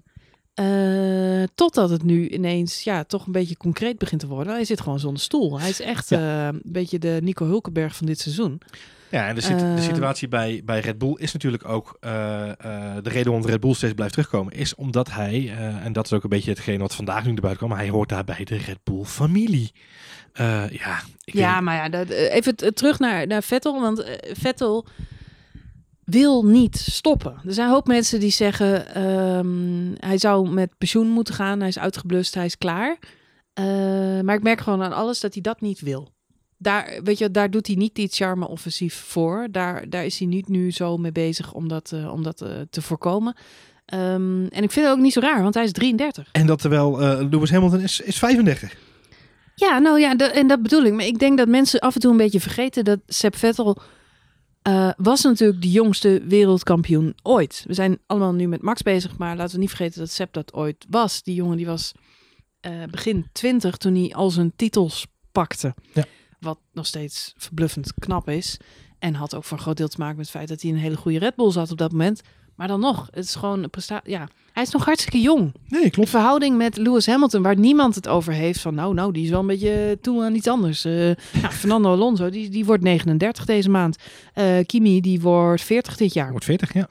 Eh, totdat het nu ineens ja, toch een beetje concreet begint te worden. Hij zit gewoon zonder stoel. Hij is echt eh, een beetje de Nico Hulkenberg van dit seizoen. Ja, en de, de Ehm. situatie bij, bij Red Bull is natuurlijk ook eh, eh, de reden waarom Red Bull steeds blijft terugkomen, is omdat hij, eh, en dat is ook een beetje hetgeen wat vandaag nu naar buiten kwam, hij hoort daarbij de Red Bull familie. Eh, ja, ik ja, maar ja, dat, eh, even terug naar, naar Vettel. Want eh, Vettel wil niet stoppen. Er zijn een hoop mensen die zeggen... ehm, hij zou met pensioen moeten gaan. Hij is uitgeblust, hij is klaar. Eh, maar ik merk gewoon aan alles dat hij dat niet wil. Daar, weet je, daar doet hij niet die charme-offensief voor. Daar, daar is hij niet nu zo mee bezig om dat, eh, om dat eh, te voorkomen. Ehm, en ik vind het ook niet zo raar, want hij is 33. En dat terwijl Lewis Hamilton is, is 35. Ja, nou ja, dat- en dat bedoel ik. Maar ik denk dat mensen af en toe een beetje vergeten dat Seb Vettel eh, was natuurlijk de jongste wereldkampioen ooit. We zijn allemaal nu met Max bezig, maar laten we niet vergeten dat Seb dat ooit was. Die jongen die was eh, begin 20 toen hij al zijn titels pakte. Ja. Wat nog steeds verbluffend knap is. En had ook voor een groot deel te maken met het feit dat hij een hele goede Red Bull zat op dat moment. Maar dan nog, het is gewoon een prestatie. Ja, hij is nog hartstikke jong. Nee, De klopt. verhouding met Lewis Hamilton, waar niemand het over heeft. Van nou, nou, die is wel een beetje toe aan iets anders. Eh nou, Fernando Alonso, die, die wordt 39 deze maand. Eh, Kimi, die wordt 40 dit jaar. Wordt 40, ja.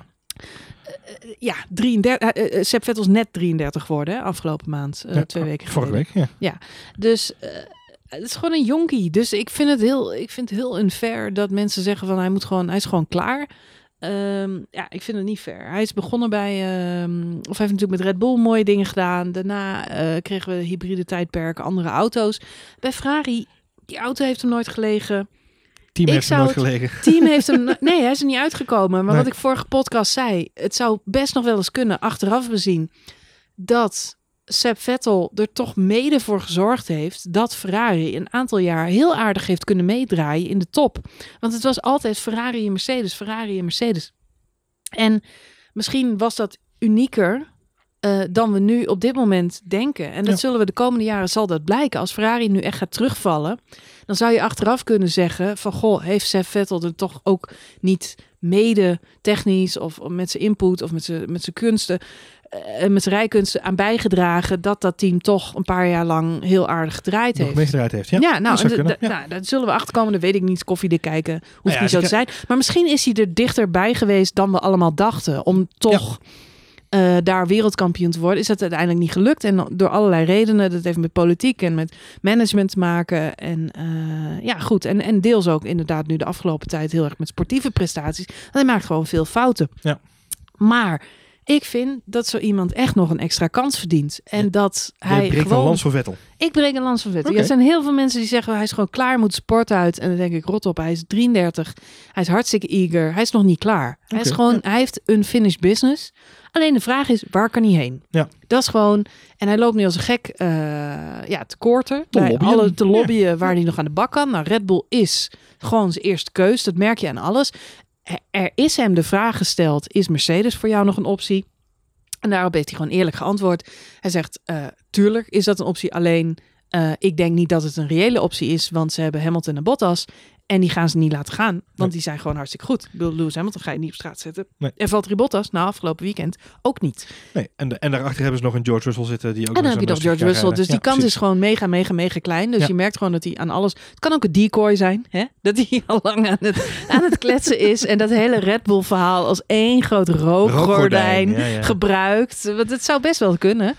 Ja, 33. eh, eh, Seb Vettel is net 33 geworden, hè, afgelopen maand. eh, Ja, twee weken Vorige geleden. week, ja. Dus eh, het is gewoon een jonkie. Dus ik vind het heel, ik vind het heel unfair dat mensen zeggen van hij moet gewoon, hij is gewoon klaar. Ehm, ja, ik vind het niet fair. Hij is begonnen bij, ehm, of hij heeft natuurlijk met Red Bull mooie dingen gedaan. Daarna eh, kregen we hybride tijdperken, andere auto's. Bij Ferrari, die auto heeft hem nooit gelegen. Team Ik heeft zou nooit gelegen. Team heeft hem. Nee, hij is er niet uitgekomen. Maar Nee. wat ik vorige podcast zei, het zou best nog wel eens kunnen, achteraf bezien, dat Seb Vettel er toch mede voor gezorgd heeft dat Ferrari een aantal jaar heel aardig heeft kunnen meedraaien in de top. Want het was altijd Ferrari en Mercedes, Ferrari en Mercedes. En misschien was dat unieker eh, dan we nu op dit moment denken. En dat Ja. zullen we de komende jaren zal dat blijken. Als Ferrari nu echt gaat terugvallen, dan zou je achteraf kunnen zeggen van goh, heeft Seb Vettel er toch ook niet mede technisch of met zijn input of met zijn, met zijn kunsten en met zijn rijkunsten aan bijgedragen dat dat team toch een paar jaar lang heel aardig gedraaid Nog heeft. meegedraaid heeft. Ja, Ja, nou, dat Ja. nou, daar zullen we achterkomen. Dat weet ik niet. Koffiedik kijken hoeft Nou ja, niet zo te zijn. Maar misschien is hij er dichterbij geweest dan we allemaal dachten. Om toch eh, daar wereldkampioen te worden. Is dat uiteindelijk niet gelukt. En door allerlei redenen. Dat heeft met politiek en met management te maken. En ja, goed. En, en deels ook inderdaad nu de afgelopen tijd heel erg met sportieve prestaties. Hij maakt gewoon veel fouten. Ja. Maar ik vind dat zo iemand echt nog een extra kans verdient. En Ja. dat Hij breekt gewoon... een lans voor Vettel. Ik breek een lans van Vettel. Er zijn heel veel mensen die zeggen hij is gewoon klaar, moet sport uit. En dan denk ik, rot op, hij is 33, hij is hartstikke eager, hij is nog niet klaar. Hij is gewoon, ja. hij heeft een finished business. Alleen de vraag is, waar kan hij heen? Ja. Dat is gewoon, en hij loopt nu als een gek eh, ja, te koorten. Te lobbyen. alle te lobbyen waar hij nog aan de bak kan. Nou, Red Bull is gewoon zijn eerste keus, dat merk je aan alles. Er- is hem de vraag gesteld, is Mercedes voor jou nog een optie? En daarop heeft hij gewoon eerlijk geantwoord. Hij zegt, eh, tuurlijk is dat een optie. Alleen, eh, ik denk niet dat het een reële optie is. Want ze hebben Hamilton en Bottas. En die gaan ze niet laten gaan. Want Nee. die zijn gewoon hartstikke goed. Ik bedoel, Lewis Hamilton ga je niet op straat zetten. Nee. En Valtteri Bottas, nou afgelopen weekend, ook niet. Nee, en, de- en daarachter hebben ze nog een George Russell zitten. Die ook en dan heb je nog George Russell. Dus die kans is gewoon mega, mega, mega klein. Dus Ja. je merkt gewoon dat hij aan alles... Het kan ook een decoy zijn. Hè? Dat hij al lang aan het, aan het kletsen is. En dat hele Red Bull verhaal als één groot rookgordijn Rookgordijn, ja, ja. gebruikt. Want het zou best wel kunnen.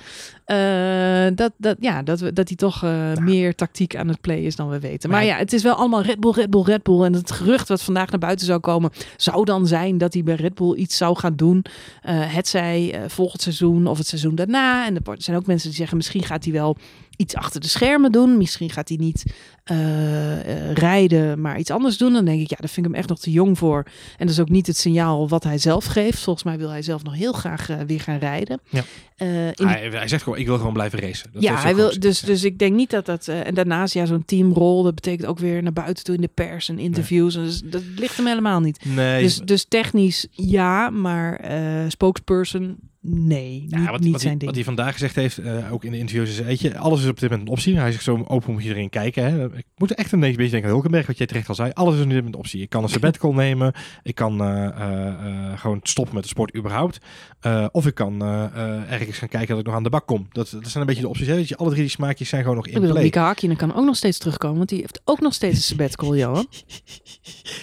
Eh, dat, dat, ja, dat, we- dat hij toch eh, meer tactiek aan het play is dan we weten. Maar Maar- ja, het is wel allemaal Red Bull, Red Bull, Red Bull. En het gerucht wat vandaag naar buiten zou komen, zou dan zijn dat hij bij Red Bull iets zou gaan doen. Eh het zij volgend seizoen of het seizoen daarna. En er zijn ook mensen die zeggen, misschien gaat hij wel iets achter de schermen doen. Misschien gaat hij niet eh, eh, rijden, maar iets anders doen. Dan denk ik, ja, daar vind ik hem echt nog te jong voor. En dat is ook niet het signaal wat hij zelf geeft. Volgens mij wil hij zelf nog heel graag eh, weer gaan rijden. Ja. In Hij, hij zegt gewoon, ik wil gewoon blijven racen. Dat ja, hij wil, dus, dus ik denk niet dat dat... en daarnaast, ja, zo'n teamrol, dat betekent ook weer naar buiten toe in de pers en interviews. En dus, dat ligt hem helemaal niet. Nee, Dus, dus technisch ja, maar spokesperson nee, Ja, niet, wat, niet wat, zijn hij, ding. wat hij vandaag gezegd heeft, eh, ook in de interviews, is: weet je, alles is op dit moment een optie. Hij zegt zo open moet iedereen kijken. Hè. Ik moet echt een beetje denken aan Hulkenberg, wat jij terecht al zei. Alles is op dit moment een optie. Ik kan een sabbatical nemen. Ik kan eh, eh, gewoon stoppen met de sport überhaupt. Of ik kan ergens gaan kijken dat ik nog aan de bak kom. Dat, dat zijn een beetje de opties. Hè. Weet je, alle drie die smaakjes zijn gewoon nog ik in bedoel, play. Kan ook nog steeds terugkomen, want die heeft ook nog steeds een sabbatical, Johan.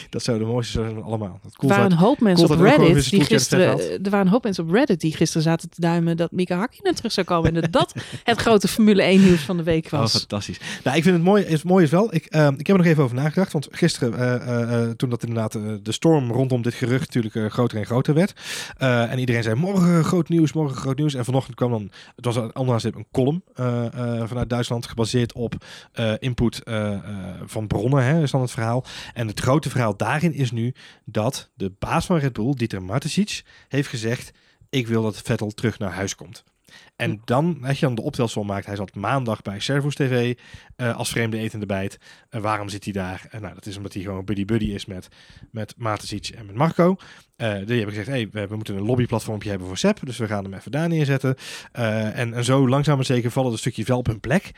Dat zou de mooiste zijn van allemaal. Dat cool waren een hoop mensen Cool op dat Reddit die gisteren... Er waren een hoop mensen op Reddit die gisteren zaten te duimen dat Mika Hakkinen terug zou komen. En dat dat het grote Formule 1 nieuws van de week Oh, was. fantastisch. Nou, ik vind het mooi. Het mooie is wel, ik, ehm, ik heb er nog even over nagedacht. Want gisteren, eh, eh, eh, toen dat inderdaad de storm rondom dit gerucht natuurlijk groter en groter werd. en iedereen zei, morgen groot nieuws, morgen groot nieuws. En vanochtend kwam dan, het was een andere een column vanuit Duitsland gebaseerd op input van bronnen, hè, is dan het verhaal. En het grote verhaal daarin is nu dat de baas van Red Bull, Dieter Mateschitz, heeft gezegd, ik wil dat Vettel terug naar huis komt. En dan, als je dan de optelsom maakt, hij zat maandag bij Servus TV eh, als vreemde etende bijt. En waarom zit hij daar? En nou, dat is omdat hij gewoon buddy-buddy is met, met Matesic en met Marco. Die hebben gezegd, hey, we, we moeten een lobbyplatformpje hebben voor SEP, dus we gaan hem even daar neerzetten. En, en zo langzaam maar zeker vallen de stukjes wel op hun plek.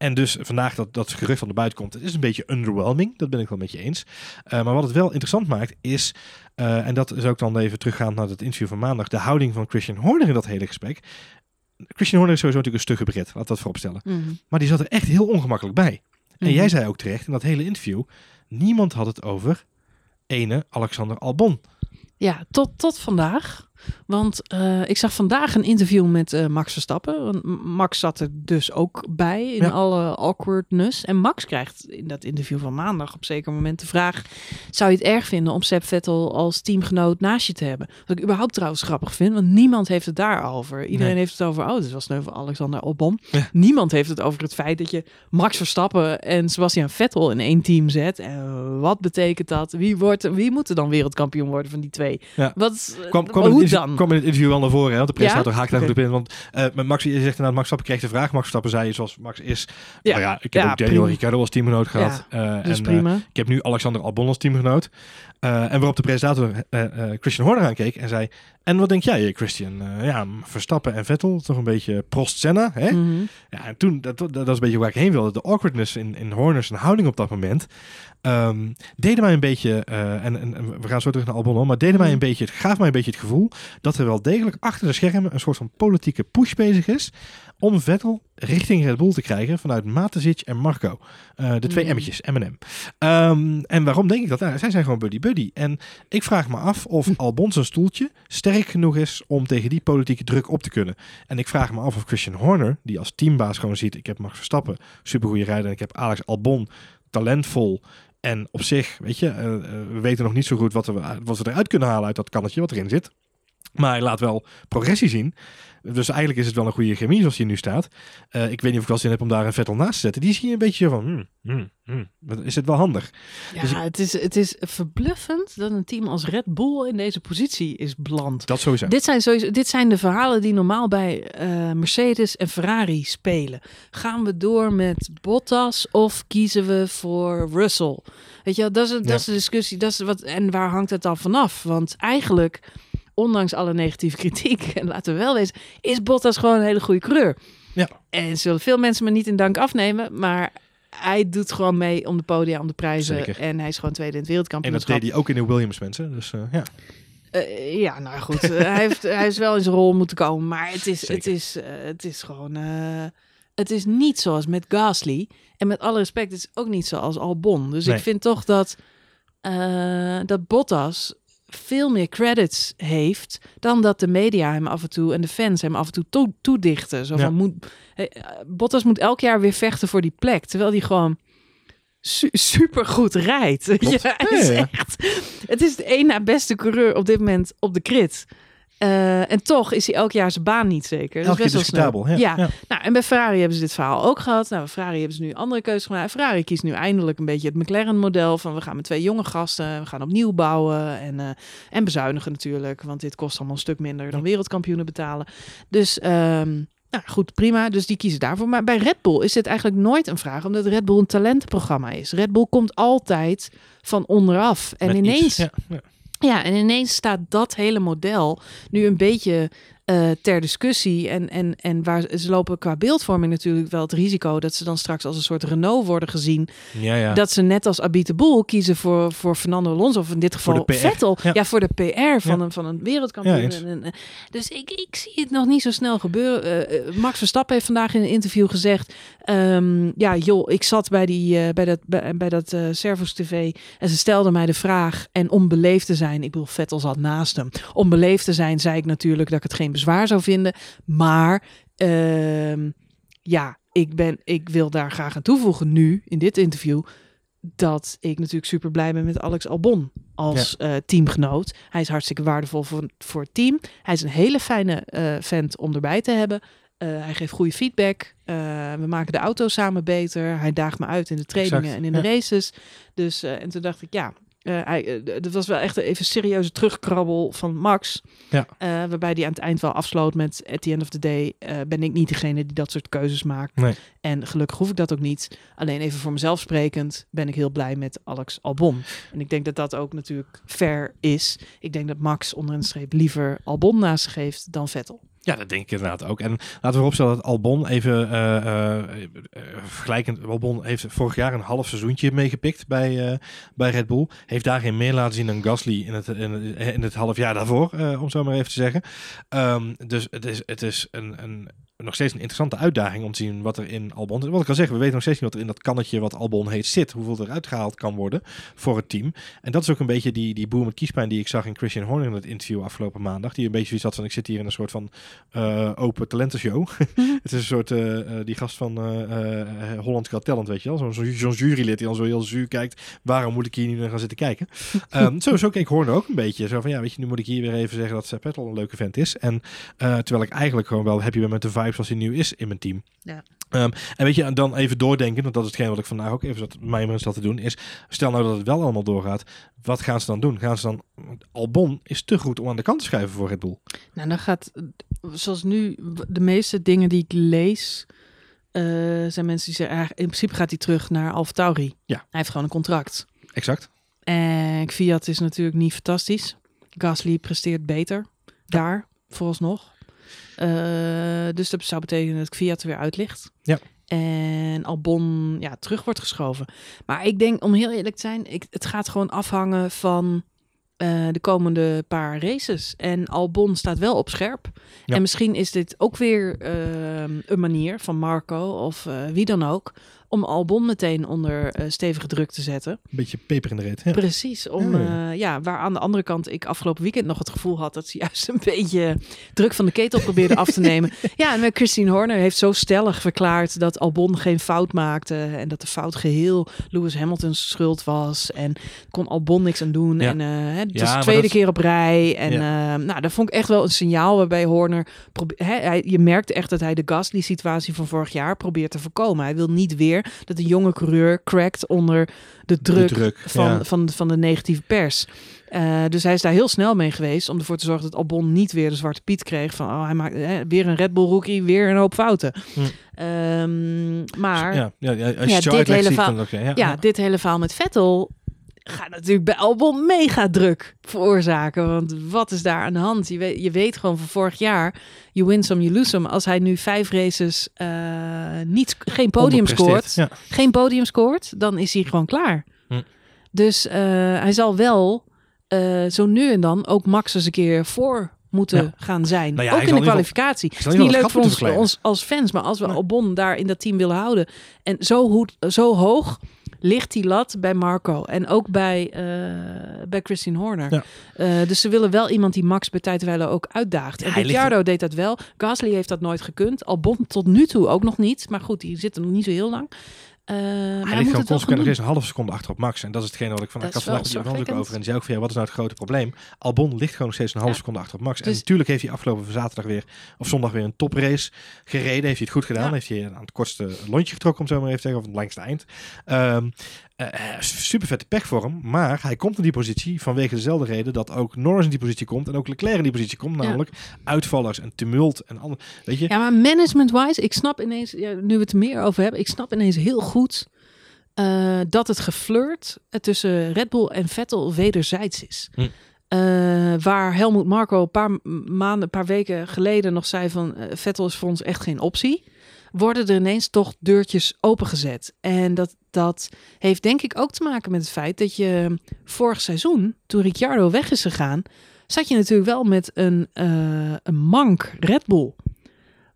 En dus vandaag dat, dat gerucht van de buiten komt, het is een beetje underwhelming, dat ben ik wel met je eens. Eh, maar wat het wel interessant maakt is, eh, en dat is ook dan even teruggaand naar het interview van maandag, de houding van Christian Horner in dat hele gesprek. Christian Horner is sowieso natuurlijk een stugge Brit, laat dat vooropstellen. Mhm. Maar die zat er echt heel ongemakkelijk bij. En Mhm. jij zei ook terecht in dat hele interview, niemand had het over ene Alexander Albon. Ja, tot, tot vandaag. Want eh, ik zag vandaag een interview met uh, Max Verstappen. Want Max zat er dus ook bij in alle awkwardness. En Max krijgt in dat interview van maandag op zeker moment de vraag... zou je het erg vinden om Seb Vettel als teamgenoot naast je te hebben? Wat ik überhaupt trouwens grappig vind, want niemand heeft het daarover. Iedereen heeft het over, oh, dit was nu van Alexander Albon. Niemand heeft het over het feit dat je Max Verstappen en Sebastian Vettel in één team zet. En wat betekent dat? Wie, wordt, wie moet er dan wereldkampioen worden van die twee? Ja. Wat, kwam, kwam hoe dan? kwam in het interview wel naar voren. Hè? Want de presentator ja? haakt daar okay. goed op in. Want uh, met Max, je zegt inderdaad, Max Stappen kreeg de vraag. Max Stappen zei, zoals Max is. Ja, ja ik heb ook Daniel Ricciardo als teamgenoot gehad. Uh, en, prima. ik heb nu Alexander Albon als teamgenoot. En waarop de presentator Christian Horner aankeek en zei... En wat denk jij, Christian? ja, Verstappen en Vettel, toch een beetje Prost Senna, hè? Mm -hmm. Ja, en toen, dat, dat, dat is een beetje waar ik heen wilde. De awkwardness in, in Horners en houding op dat moment. Um, deden mij een beetje, uh, en, en, we gaan zo terug naar Albon, maar deden mij een beetje, gaf mij een beetje het gevoel dat er wel degelijk achter de schermen een soort van politieke push bezig is om Vettel richting Red Bull te krijgen vanuit Matezic en Marco. Uh, de twee Mm. emmetjes, M&M. Um, en waarom denk ik dat? Nou, zij zijn gewoon buddy-buddy. En ik vraag me af of Albon zijn stoeltje sterk genoeg is om tegen die politieke druk op te kunnen. En ik vraag me af of Christian Horner, die als teambaas gewoon ziet, ik heb Max Verstappen, supergoeie rijder, en ik heb Alex Albon, talentvol, en op zich, weet je, uh, uh, we weten nog niet zo goed wat we, wat we eruit kunnen halen uit dat kannetje wat erin zit. Maar hij laat wel progressie zien. Dus eigenlijk is het wel een goede chemie zoals hij nu staat. Uh, ik weet niet of ik wel zin heb om daar een Vettel naast te zetten. Die zie je een beetje van, hmm, hmm, hmm. is het wel handig? Ja, dus ik, het, is, het is verbluffend dat een team als Red Bull in deze positie is beland. Dat sowieso. Dit zijn, sowieso, dit zijn de verhalen die normaal bij uh, Mercedes en Ferrari spelen. Gaan we door met Bottas of kiezen we voor Russell? Weet je, dat is, dat ja. is de discussie. Dat is wat, en waar hangt het dan vanaf? Want eigenlijk ondanks alle negatieve kritiek, en laten we wel wezen, is Bottas gewoon een hele goede coureur. Ja. En zullen veel mensen me niet in dank afnemen, maar hij doet gewoon mee om de podia, om de prijzen. Zeker. En hij is gewoon tweede in het En wereldkampioenschap. dat deed hij ook in de Williams mensen. Dus uh, ja. Uh, ja, nou goed. uh, hij, heeft, hij is wel in zijn rol moeten komen. Maar het is, het is, het is gewoon... het is niet zoals met Gasly. En met alle respect, het is ook niet zoals Albon. Dus Nee. ik vind toch dat, dat Bottas veel meer credits heeft dan dat de media hem af en toe en de fans hem af en toe to toedichten. Zo Ja. van moet, hey, Bottas moet elk jaar weer vechten voor die plek, terwijl hij gewoon su super goed rijdt. Ja, is echt, het is de één na beste coureur op dit moment op de grid. Uh, en toch is hij elk jaar zijn baan niet zeker. Dat is best wel. Ja. Ja. Ja. Nou, en bij Ferrari hebben ze dit verhaal ook gehad. Nou, bij Ferrari hebben ze nu andere keuzes gemaakt. Ferrari kiest nu eindelijk een beetje het McLaren-model van we gaan met twee jonge gasten, we gaan opnieuw bouwen en, uh, en bezuinigen natuurlijk, want dit kost allemaal een stuk minder dan wereldkampioenen betalen. Dus um, nou goed, prima. Dus die kiezen daarvoor. Maar bij Red Bull is dit eigenlijk nooit een vraag, omdat Red Bull een talentenprogramma is. Red Bull komt altijd van onderaf. En Met ineens. Ja. Ja. en ineens staat dat hele model nu een beetje uh, ter discussie. En, en, en waar ze lopen qua beeldvorming natuurlijk wel het risico dat ze dan straks als een soort Renault worden gezien. Ja, ja. Dat ze net als Abite Boel kiezen voor, voor Fernando Alonso, of in dit geval. Vettel. Ja. Ja. voor de PR van, een, van een wereldkampioen. En- dus ik, ik zie het nog niet zo snel gebeuren. Eh, eh, Max Verstappen heeft vandaag in een interview gezegd: ehm, Ja, joh, ik zat bij, die, eh, bij dat, bij, bij dat eh Servus TV en ze stelde mij de vraag. En om beleefd te zijn, ik bedoel, Vettel zat naast hem. Om beleefd te zijn, zei ik natuurlijk dat ik het geen bezwaar zou vinden. Maar ehm, ja, ik, ben, ik wil daar graag aan toevoegen nu in dit interview. Dat ik natuurlijk super blij ben met Alex Albon als eh, teamgenoot. Hij is hartstikke waardevol voor, voor het team. Hij is een hele fijne eh, vent om erbij te hebben. Eh, hij geeft goede feedback. We maken de auto samen beter. Hij daagt me uit in de trainingen Exact, en in ja. de races. Dus, en toen dacht ik, ja, hij, eh, dat was wel echt even serieuze terugkrabbel van Max. Ja. Eh, waarbij hij aan het eind wel afsloot met... At the end of the day eh, ben ik niet degene die dat soort keuzes maakt. Nee. En gelukkig hoef ik dat ook niet. Alleen even voor mezelf sprekend ben ik heel blij met Alex Albon. En ik denk dat dat ook natuurlijk fair is. Ik denk dat Max onder een streep liever Albon naast zich heeft dan Vettel. Ja, dat denk ik inderdaad ook. En laten we vooropstellen dat Albon even eh, eh, eh, vergelijkend. Albon heeft vorig jaar een half seizoentje meegepikt bij, bij Red Bull. Heeft daar geen meer laten zien dan Gasly in het, in, in het half jaar daarvoor, om zo maar even te zeggen. Ehm, dus het is, het is een, een nog steeds een interessante uitdaging om te zien wat er in Albon zit. Wat ik al zeg, we weten nog steeds niet wat er in dat kannetje wat Albon heet zit. Hoeveel er uitgehaald kan worden voor het team. En dat is ook een beetje die, die boer met kiespijn die ik zag in Christian Horner in het interview afgelopen maandag. Die een beetje zoiets had van, ik zit hier in een soort van uh, open talentenshow. het is een soort, uh, die gast van uh, Holland Got Talent, weet je wel. Zo'n zo jurylid die al zo heel zuur kijkt. Waarom moet ik hier nu naar gaan zitten kijken? um, zo, zo keek Horner ook een beetje. Zo van, ja, weet je, nu moet ik hier weer even zeggen dat Sepp Vettel een leuke vent is. En terwijl ik eigenlijk gewoon wel happy ben met de vibe zoals hij nu is in mijn team. Ja. Um, en weet je, dan even doordenken, want dat is hetgeen wat ik vandaag ook even zat, mij mensen zat te doen, is stel nou dat het wel allemaal doorgaat, wat gaan ze dan doen? Gaan ze dan, Albon is te goed om aan de kant te schuiven voor Red Bull. Nou, dan gaat, zoals nu, de meeste dingen die ik lees, uh, zijn mensen die zeggen, in principe gaat hij terug naar Alfa Tauri. Ja. Hij heeft gewoon een contract. Exact. En Fiat is natuurlijk niet fantastisch. Gasly presteert beter daar, vooralsnog. Uh, dus dat zou betekenen dat Fiat er weer uit ligt. Ja. En Albon ja, terug wordt geschoven. Maar ik denk, om heel eerlijk te zijn, ik, het gaat gewoon afhangen van uh, de komende paar races. En Albon staat wel op scherp. Ja. En misschien is dit ook weer uh, een manier van Marco of uh, wie dan ook om Albon meteen onder uh, stevige druk te zetten. Een beetje peper in de reet. Ja. Precies. Om, ja. Uh, ja, waar aan de andere kant ik afgelopen weekend nog het gevoel had dat ze juist een beetje druk van de ketel probeerde af te nemen. Ja, en Christine Horner heeft zo stellig verklaard dat Albon geen fout maakte en dat de fout geheel Lewis Hamilton's schuld was en kon Albon niks aan doen. Ja. En uh, het de tweede keer op rij. En nou, dat vond ik echt wel een signaal waarbij Horner, hè, hij, je merkte echt dat hij de Gasly situatie van vorig jaar probeert te voorkomen. Hij wil niet weer dat een jonge coureur crackt onder de druk, de druk van, ja. van, van de negatieve pers. Uh, dus hij is daar heel snel mee geweest om ervoor te zorgen dat Albon niet weer de zwarte piet kreeg van oh, hij maakt hè, weer een Red Bull rookie, weer een hoop fouten. Hm. Um, maar ja, ja, ja, als je dit hele verhaal, ja, ja, dit hele verhaal met Vettel gaat natuurlijk bij Albon mega druk veroorzaken. Want wat is daar aan de hand? Je weet, je weet gewoon van vorig jaar, you win some, you lose some. Als hij nu vijf races uh, niet, geen podium scoort, ja. geen podium scoort, dan is hij gewoon klaar. Hm. Dus uh, hij zal wel uh, zo nu en dan ook Max eens een keer voor moeten Ja. gaan zijn. Nou ja, ook in de kwalificatie. Het is niet leuk voor ons, ons als fans, maar als we. Albon daar in dat team willen houden. En zo, zo hoog ligt die lat bij Marco. En ook bij, eh, bij Christine Horner. Ja. Eh, dus ze willen wel iemand die Max bij tijdwijlen ook uitdaagt. En ligt Ricciardo deed dat wel. Gasly heeft dat nooit gekund. Albon tot nu toe ook nog niet. Maar goed, die zit er nog niet zo heel lang. Maar Hij ligt gewoon consequent nog eens een halve seconde achter op Max. En dat is hetgene wat ik van Dat ik had vandaag over. En zei ook van ja, wat is nou het grote probleem? Albon ligt gewoon nog steeds een halve Ja. seconde achter op Max. en Dus- natuurlijk heeft hij afgelopen zaterdag weer, of zondag weer een toprace gereden. Heeft hij het goed gedaan. Ja. Heeft hij aan het kortste lontje getrokken, om zo maar even te zeggen. Of het langste eind. Ehm super vette pech voor hem. Maar hij komt in die positie vanwege dezelfde reden dat ook Norris in die positie komt. En ook Leclerc in die positie komt. Ja. Namelijk uitvallers en tumult en ander. Weet je? Ja, maar management-wise, ik snap ineens, ja, nu we het er meer over hebben, ik snap ineens heel goed eh, dat het geflirt tussen Red Bull en Vettel wederzijds is. Hm. Waar Helmoet Marco een paar maanden, een paar weken geleden nog zei van Vettel is voor ons echt geen optie. Worden er ineens toch deurtjes opengezet. En dat, dat heeft denk ik ook te maken met het feit dat je vorig seizoen, toen Ricciardo weg is gegaan, zat je natuurlijk wel met een, eh, een mank Red Bull.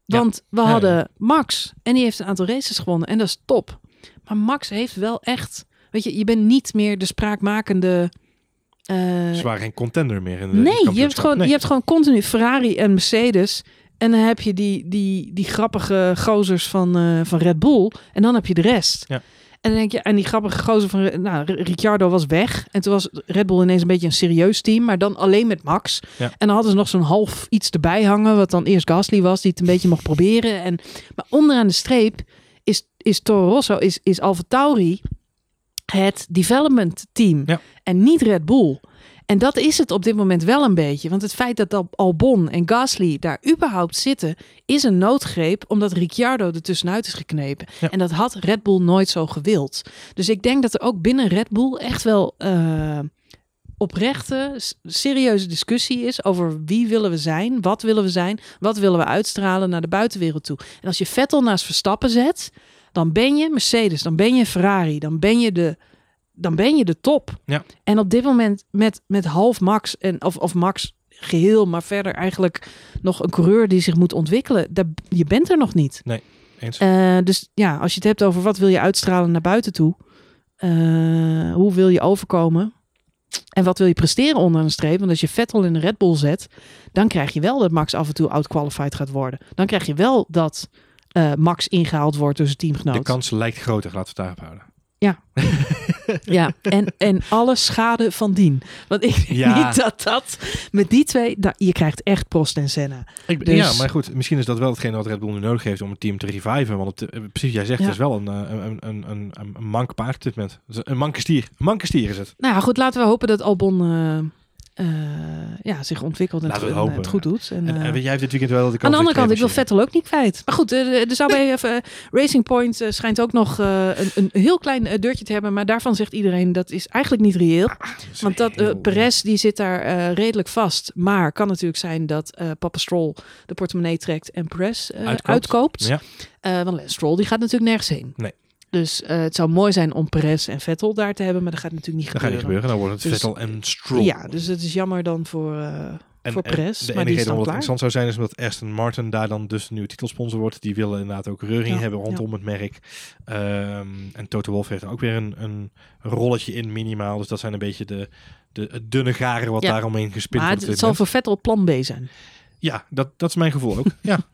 Ja. Want we hadden. Max en die heeft een aantal races gewonnen en dat is top. Maar Max heeft wel echt, weet je, je bent niet meer de spraakmakende. eh, Ze waren geen contender meer in de nee, je hebt, gewoon, Nee. je hebt gewoon continu Ferrari en Mercedes. En dan heb je die, die, die grappige gozers van, eh, van Red Bull. En dan heb je de rest. Ja. En dan denk je, en die grappige gozer van... Nou, Ricciardo was weg. En toen was Red Bull ineens een beetje een serieus team. Maar dan alleen met Max. Ja. En dan hadden ze nog zo'n half iets erbij hangen. Wat dan eerst Gasly was, die het een beetje mocht proberen. En, maar onderaan de streep is, is Toro Rosso, is, is Alfa Tauri het development team. Ja. En niet Red Bull. En dat is het op dit moment wel een beetje. Want het feit dat Al- Albon en Gasly daar überhaupt zitten, is een noodgreep, omdat Ricciardo er tussenuit is geknepen. Ja. En dat had Red Bull nooit zo gewild. Dus ik denk dat er ook binnen Red Bull echt wel eh, oprechte, serieuze discussie is over wie willen we zijn, wat willen we zijn, wat willen we uitstralen naar de buitenwereld toe. En als je Vettel naast Verstappen zet, dan ben je Mercedes, dan ben je Ferrari, dan ben je de, dan ben je de top. Ja. En op dit moment met, met half Max en of, of Max geheel, maar verder eigenlijk nog een coureur die zich moet ontwikkelen. Daar, je bent er nog niet. Eens. Eh, dus ja, als je het hebt over wat wil je uitstralen naar buiten toe, eh, hoe wil je overkomen en wat wil je presteren onder een streep? Want als je Vettel in een Red Bull zet, dan krijg je wel dat Max af en toe outqualified gaat worden. Dan krijg je wel dat eh, Max ingehaald wordt door zijn de teamgenoot. kans lijkt groter, laten we het daarop houden. Ja, en, en alle schade van dien. Want ik denk Ja. niet dat dat met die twee, je krijgt echt Prost en Senna. Ik, Dus- Ja, maar goed, misschien is dat wel hetgene wat Red Bull nu nodig heeft om het team te reviven. Want het, eh, precies, jij zegt, Ja. het is wel een, eh, een, een, een, een, mank paard op dit moment. Een manke stier. Een manke stier is het. Nou ja, goed, laten we hopen dat Albon eh, eh, ja, zich ontwikkelt en, het, het en hopen, het goed doet. En, En, eh, en jij hebt dit weekend wel de kans Aan de andere kant, ik wil. Vettel ook niet kwijt. Maar goed, eh, er zou bij even, Racing Point schijnt ook nog een, een heel klein deurtje te hebben. Maar daarvan zegt iedereen dat is eigenlijk niet reëel. is Want dat heel- Perez die zit daar redelijk vast. Maar kan natuurlijk zijn dat Papa Stroll de portemonnee trekt en Perez Uitkoopt. uitkoopt. Ja. Want Lance Stroll die gaat natuurlijk nergens heen. Nee. Dus eh, het zou mooi zijn om Perez en Vettel daar te hebben. Maar dat gaat natuurlijk niet Dat gaat niet gebeuren. gebeuren. Dan wordt het Dus- Vettel en Stroll. Ja, dus het is jammer dan voor, En- voor en Perez. De maar enige die reden waarom het interessant zou zijn is omdat Aston Martin daar dan dus nieuwe titelsponsor wordt. Die willen inderdaad ook reuring Ja, hebben rondom het merk. Ehm, en Toto Wolff heeft ook weer een, een rolletje in minimaal. Dus dat zijn een beetje de, de het dunne garen wat Ja. daaromheen gespind Maar wordt. het, het zal voor Vettel plan B zijn. Ja, dat, dat is mijn gevoel ook. ja.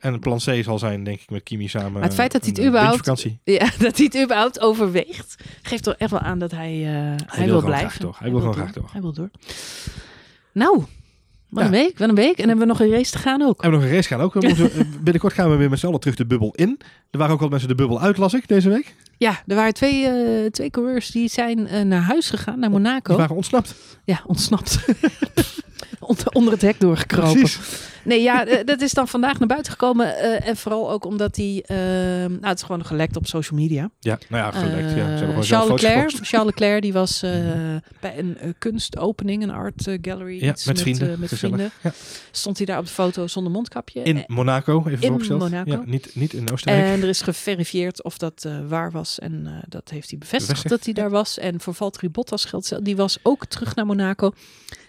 En plan C zal zijn, denk ik, met Kimi samen. Maar het feit dat hij het überhaupt-. Ja, dat hij het überhaupt overweegt, geeft toch echt wel aan dat hij, eh, hij, wil blijven. door. Hij wil gewoon door. graag door. Hij wil door. Nou, wat Ja. een week, wat een week. En hebben we nog een race te gaan ook. En we nog een race gaan ook. We binnenkort gaan we weer met z'n allen terug de bubbel in. Er waren ook wel mensen de bubbel uit, las ik, deze week. Ja, er waren twee, eh, twee coureurs die zijn eh, naar huis gegaan, naar Monaco. Die waren ontsnapt. Ja, ontsnapt. onder, onder het hek doorgekropen. Precies. Nee, ja, eh, dat is dan vandaag naar buiten gekomen. eh, en vooral ook omdat hij... eh, nou, het is gewoon gelekt op social media. Ja, nou ja, gelekt. ja. Ze gewoon Charles, Leclerc. Charles Leclerc die was eh, bij een kunstopening, een art gallery. Ja, iets met vrienden. met vrienden. Ja. Stond hij daar op de foto zonder mondkapje. In Monaco, even in vooropgesteld. Monaco. Ja, niet, niet in Oostenrijk. en er is geverifieerd of dat waar was. En dat heeft hij bevestigd, Bevestigd, dat hij daar was. En voor Valtteri Bottas geldt, die was ook terug naar Monaco.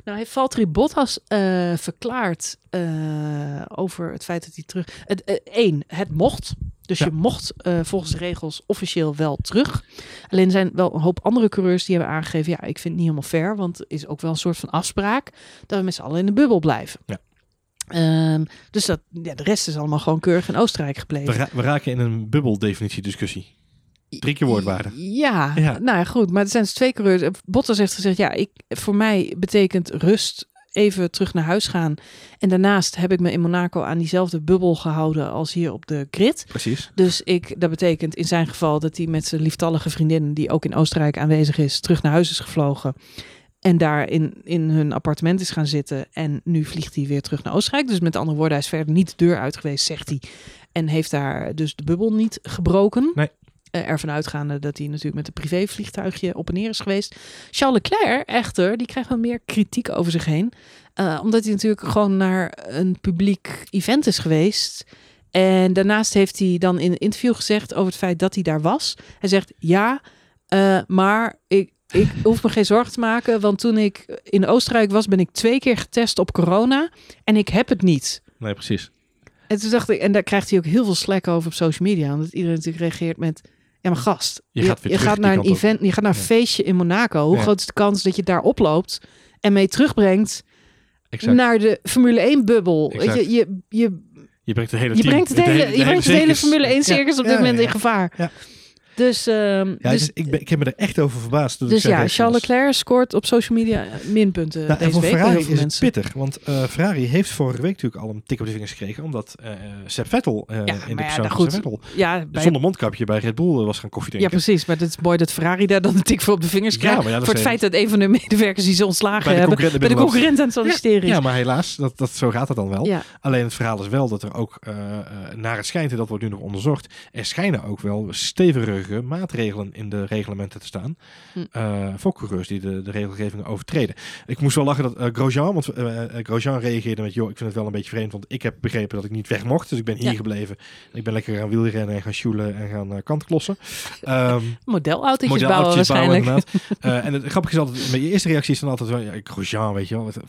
Nou heeft Valtteri Bottas eh, verklaard eh, over het feit dat hij terug... Het, eh, één, het mocht. Dus Ja. je mocht volgens de regels officieel wel terug. Alleen er zijn wel een hoop andere coureurs die hebben aangegeven... ja, ik vind het niet helemaal fair, want het is ook wel een soort van afspraak... dat we met z'n allen in de bubbel blijven. Ja. Ehm, dus dat, ja, de rest is allemaal gewoon keurig in Oostenrijk gebleven. We, ra- we raken in een bubbeldefinitiediscussie. Drie keer woordwaarde. Ja, Ja. nou ja, goed. Maar er zijn dus twee coureurs. Bottas heeft gezegd, ja, ik, voor mij betekent rust even terug naar huis gaan. En daarnaast heb ik me in Monaco aan diezelfde bubbel gehouden als hier op de grid. Precies. Dus ik, dat betekent in zijn geval dat hij met zijn lieftallige vriendin, die ook in Oostenrijk aanwezig is, terug naar huis is gevlogen. En daar in, in hun appartement is gaan zitten. En nu vliegt hij weer terug naar Oostenrijk. Dus met andere woorden, hij is verder niet de deur uit geweest, zegt hij. En heeft daar dus de bubbel niet gebroken. Nee. Eh, ervan uitgaande dat hij natuurlijk met een privévliegtuigje op en neer is geweest. Charles Leclerc echter, die krijgt wel meer kritiek over zich heen. Eh, omdat hij natuurlijk gewoon naar een publiek event is geweest. En daarnaast heeft hij dan in een interview gezegd over het feit dat hij daar was. Hij zegt ja, eh, maar ik, ik hoef me geen zorgen te maken. Want toen ik in Oostenrijk was, ben ik twee keer getest op corona. En ik heb het niet. Nee, precies. En toen dacht ik, en daar krijgt hij ook heel veel slack over op social media. Omdat iedereen natuurlijk reageert met. Ja, maar gast, Je gaat terug gaat naar een op. event, je gaat naar een Ja. feestje in Monaco. Hoe Ja. groot is de kans dat je daar oploopt en mee terugbrengt Exact. naar de Formule 1 bubbel? Weet Exact. je, je, je, je brengt het hele je team. brengt het hele, je brengt het hele circus. Formule 1 Ja, circus op ja, dit moment in gevaar. Ja. Dus, ehm, Ja, dus, dus ik, ben, ik heb me er echt over verbaasd. dus ja, Charles was. Leclerc scoort op social media minpunten Nou, en deze voor week bij Ferrari is het pittig. Want eh, Ferrari heeft vorige week natuurlijk al een tik op de vingers gekregen. Omdat eh Seb Vettel eh, Ja, in de ja, persoon nou goed. Vettel Ja, bij, zonder mondkapje bij Red Bull was gaan koffie ja, drinken. precies. Maar het is mooi dat Ferrari daar dan een tik voor op de vingers Ja, krijgt. ja, voor het feit dat een van de medewerkers die ze ontslagen bij de hebben... concurrenten bij de concurrent aan het solliciteren is. Ja, maar helaas, dat, dat, zo gaat het dan wel. Ja. Alleen het verhaal is wel dat er ook, naar het schijnt, en dat wordt nu nog onderzocht, er schijnen ook wel stevige maatregelen in de reglementen te staan. Hm. eh, voor coureurs die de, de regelgeving overtreden. Ik moest wel lachen dat eh, Grosjean, want eh, Grosjean reageerde met, joh, ik vind het wel een beetje vreemd, want ik heb begrepen dat ik niet weg mocht, dus ik ben hier Ja. gebleven. Ik ben lekker gaan wielrennen en gaan sjoelen en gaan kantklossen. Ehm Modelautootjes bouwen modelautootjes bouwen, waarschijnlijk. inderdaad. En het grappige is altijd, mijn eerste reactie is dan altijd wel, ja, Grosjean, weet je wel. Wat,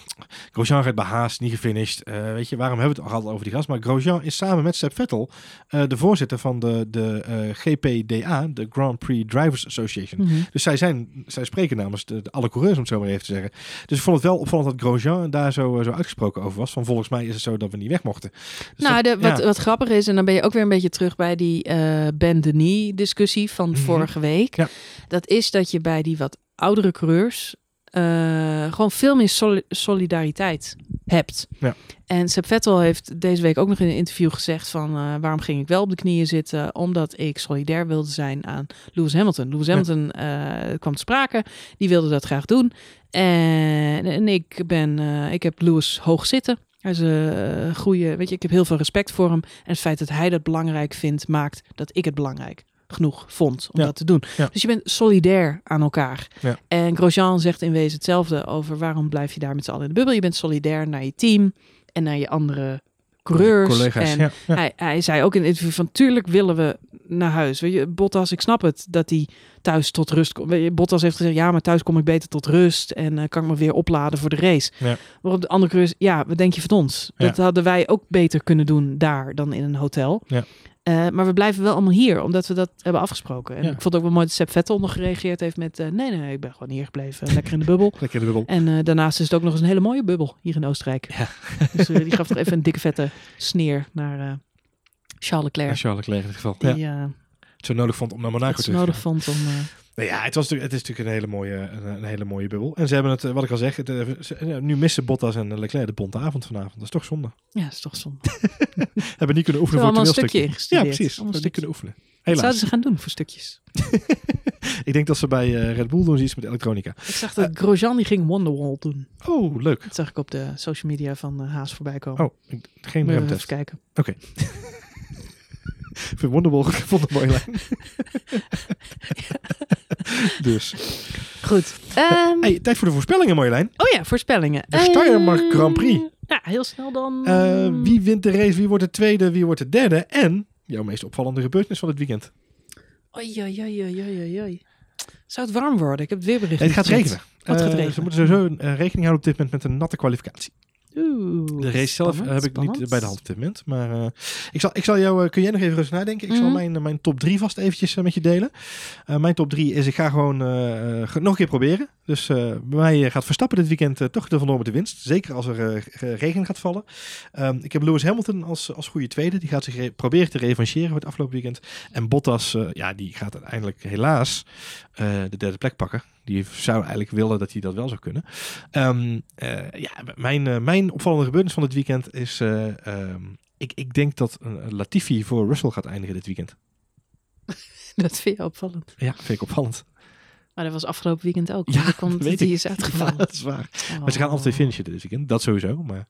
Grosjean gaat bij Haas, niet gefinished. Weet je, waarom hebben we het al over die gast? Maar Grosjean is samen met Seb Vettel de voorzitter van de, de eh, De Grand Prix Drivers Association. Mhm. Dus zij, zijn, zij spreken namens de, de alle coureurs, om het zo maar even te zeggen. Dus ik vond het wel opvallend dat Grosjean daar zo, eh, zo uitgesproken over was. Van volgens mij is het zo dat we niet weg mochten. Dus Nou, dat- de, wat, ja. wat grappig is, en dan ben je ook weer een beetje terug bij die eh Ben Denis discussie van Mhm. vorige week. Ja. Dat is dat je bij die wat oudere coureurs eh, gewoon veel meer soli- solidariteit hebt. Ja. En Seb Vettel heeft deze week ook nog in een interview gezegd van eh, waarom ging ik wel op de knieën zitten? Omdat ik solidair wilde zijn aan Lewis Hamilton. Lewis Ja. Hamilton eh, kwam te sprake, die wilde dat graag doen. En, en ik ben, ik heb Lewis hoog zitten. Hij is een goede, weet je, ik heb heel veel respect voor hem. En het feit dat hij dat belangrijk vindt, maakt dat ik het belangrijk genoeg vond om Ja. dat te doen. Ja. Dus je bent solidair aan elkaar. Ja. En Grosjean zegt in wezen hetzelfde over waarom blijf je daar met z'n allen in de bubbel. Je bent solidair naar je team en naar je andere coureurs. collega's. En ja, ja. hij, hij zei ook in het interview van tuurlijk willen we naar huis. Weet je, Bottas, ik snap het dat hij thuis tot rust komt. Bottas heeft gezegd, ja, maar thuis kom ik beter tot rust en eh, kan ik me weer opladen voor de race. Ja. Waarop de andere coureurs, ja, wat denk je van ons? Ja. Dat hadden wij ook beter kunnen doen daar dan in een hotel. Eh, maar we blijven wel allemaal hier, omdat we dat hebben afgesproken. En Ja. ik vond het ook wel mooi dat Seb Vettel nog gereageerd heeft met... eh, nee, nee, ik ben gewoon hier gebleven, lekker in de bubbel. Lekker in de bubbel. En eh, daarnaast is het ook nog eens een hele mooie bubbel hier in Oostenrijk. Ja. Dus eh, die gaf toch even een dikke vette sneer naar eh Charles Leclerc. Ja, Charles Leclerc in dit geval. Ja. Die eh, Het zo nodig vond om naar Monaco te gaan. nodig vond om... Nou ja, het, was natuurlijk, het is natuurlijk een hele mooie, een, een hele mooie bubbel. En ze hebben het, eh, wat ik al zeg, het, eh, ze- nu missen Bottas en Leclerc de bonte avond vanavond. Dat is toch zonde. ja, is toch zonde. Hebben niet kunnen oefenen voor het een stukje toneelstukje. Ja, precies. Hebben niet kunnen oefenen. Wat Helaas. zouden ze gaan doen voor stukjes? Ik denk dat ze bij eh, Red Bull doen ze iets met elektronica. Ik zag dat Grosjean die ging Wonderwall doen. Oh, leuk. Dat zag ik op de social media van Haas voorbij komen. Oh, ik- geen je even remtest. kijken. Ik vind Wonderwall vond een mooie lijn. dus. Goed. Ehm, Hey, tijd voor de voorspellingen, Marjolein. Oh ja, voorspellingen. De Steiermark Ehm, Grand Prix. Ja, heel snel dan. Eh, wie wint de race? Wie wordt de tweede? Wie wordt de derde? En jouw meest opvallende gebeurtenis van het weekend. Oei, oei, oei, oei, oei. Zou het warm worden? Ik heb het weerbericht. Nee, het gaat regenen. Het gaat Eh, regenen. Ze moeten sowieso eh, rekening houden op dit moment met een natte kwalificatie. Oeh, De race zelf spannend, heb ik spannend. niet bij de hand op dit moment. Maar eh, ik, zal, ik zal jou, eh, kun jij nog even rustig nadenken? Ik zal Mhm. mijn, mijn top 3 vast eventjes eh, met je delen. Mijn top 3 is, ik ga gewoon nog een keer proberen. Dus bij mij gaat Verstappen dit weekend toch de vandoor met de winst. Zeker als er ge- regen gaat vallen. Ehm, ik heb Lewis Hamilton als, als goede tweede. Die gaat zich re- proberen te revancheren voor het afgelopen weekend. En Bottas, ja, die gaat uiteindelijk helaas de derde plek pakken. Die zou eigenlijk willen dat hij dat wel zou kunnen. Ehm, eh, ja, mijn, eh, mijn opvallende gebeurtenis van dit weekend is... eh, ehm, ik, ik denk dat eh, Latifi voor Russell gaat eindigen dit weekend. Dat vind je opvallend. Ja, vind ik opvallend. Maar dat was afgelopen weekend ook. Ja, komt weet die ik. is uitgevallen. Ja, dat is waar. Maar ze gaan alle twee finishen dit weekend. Dat sowieso. Maar,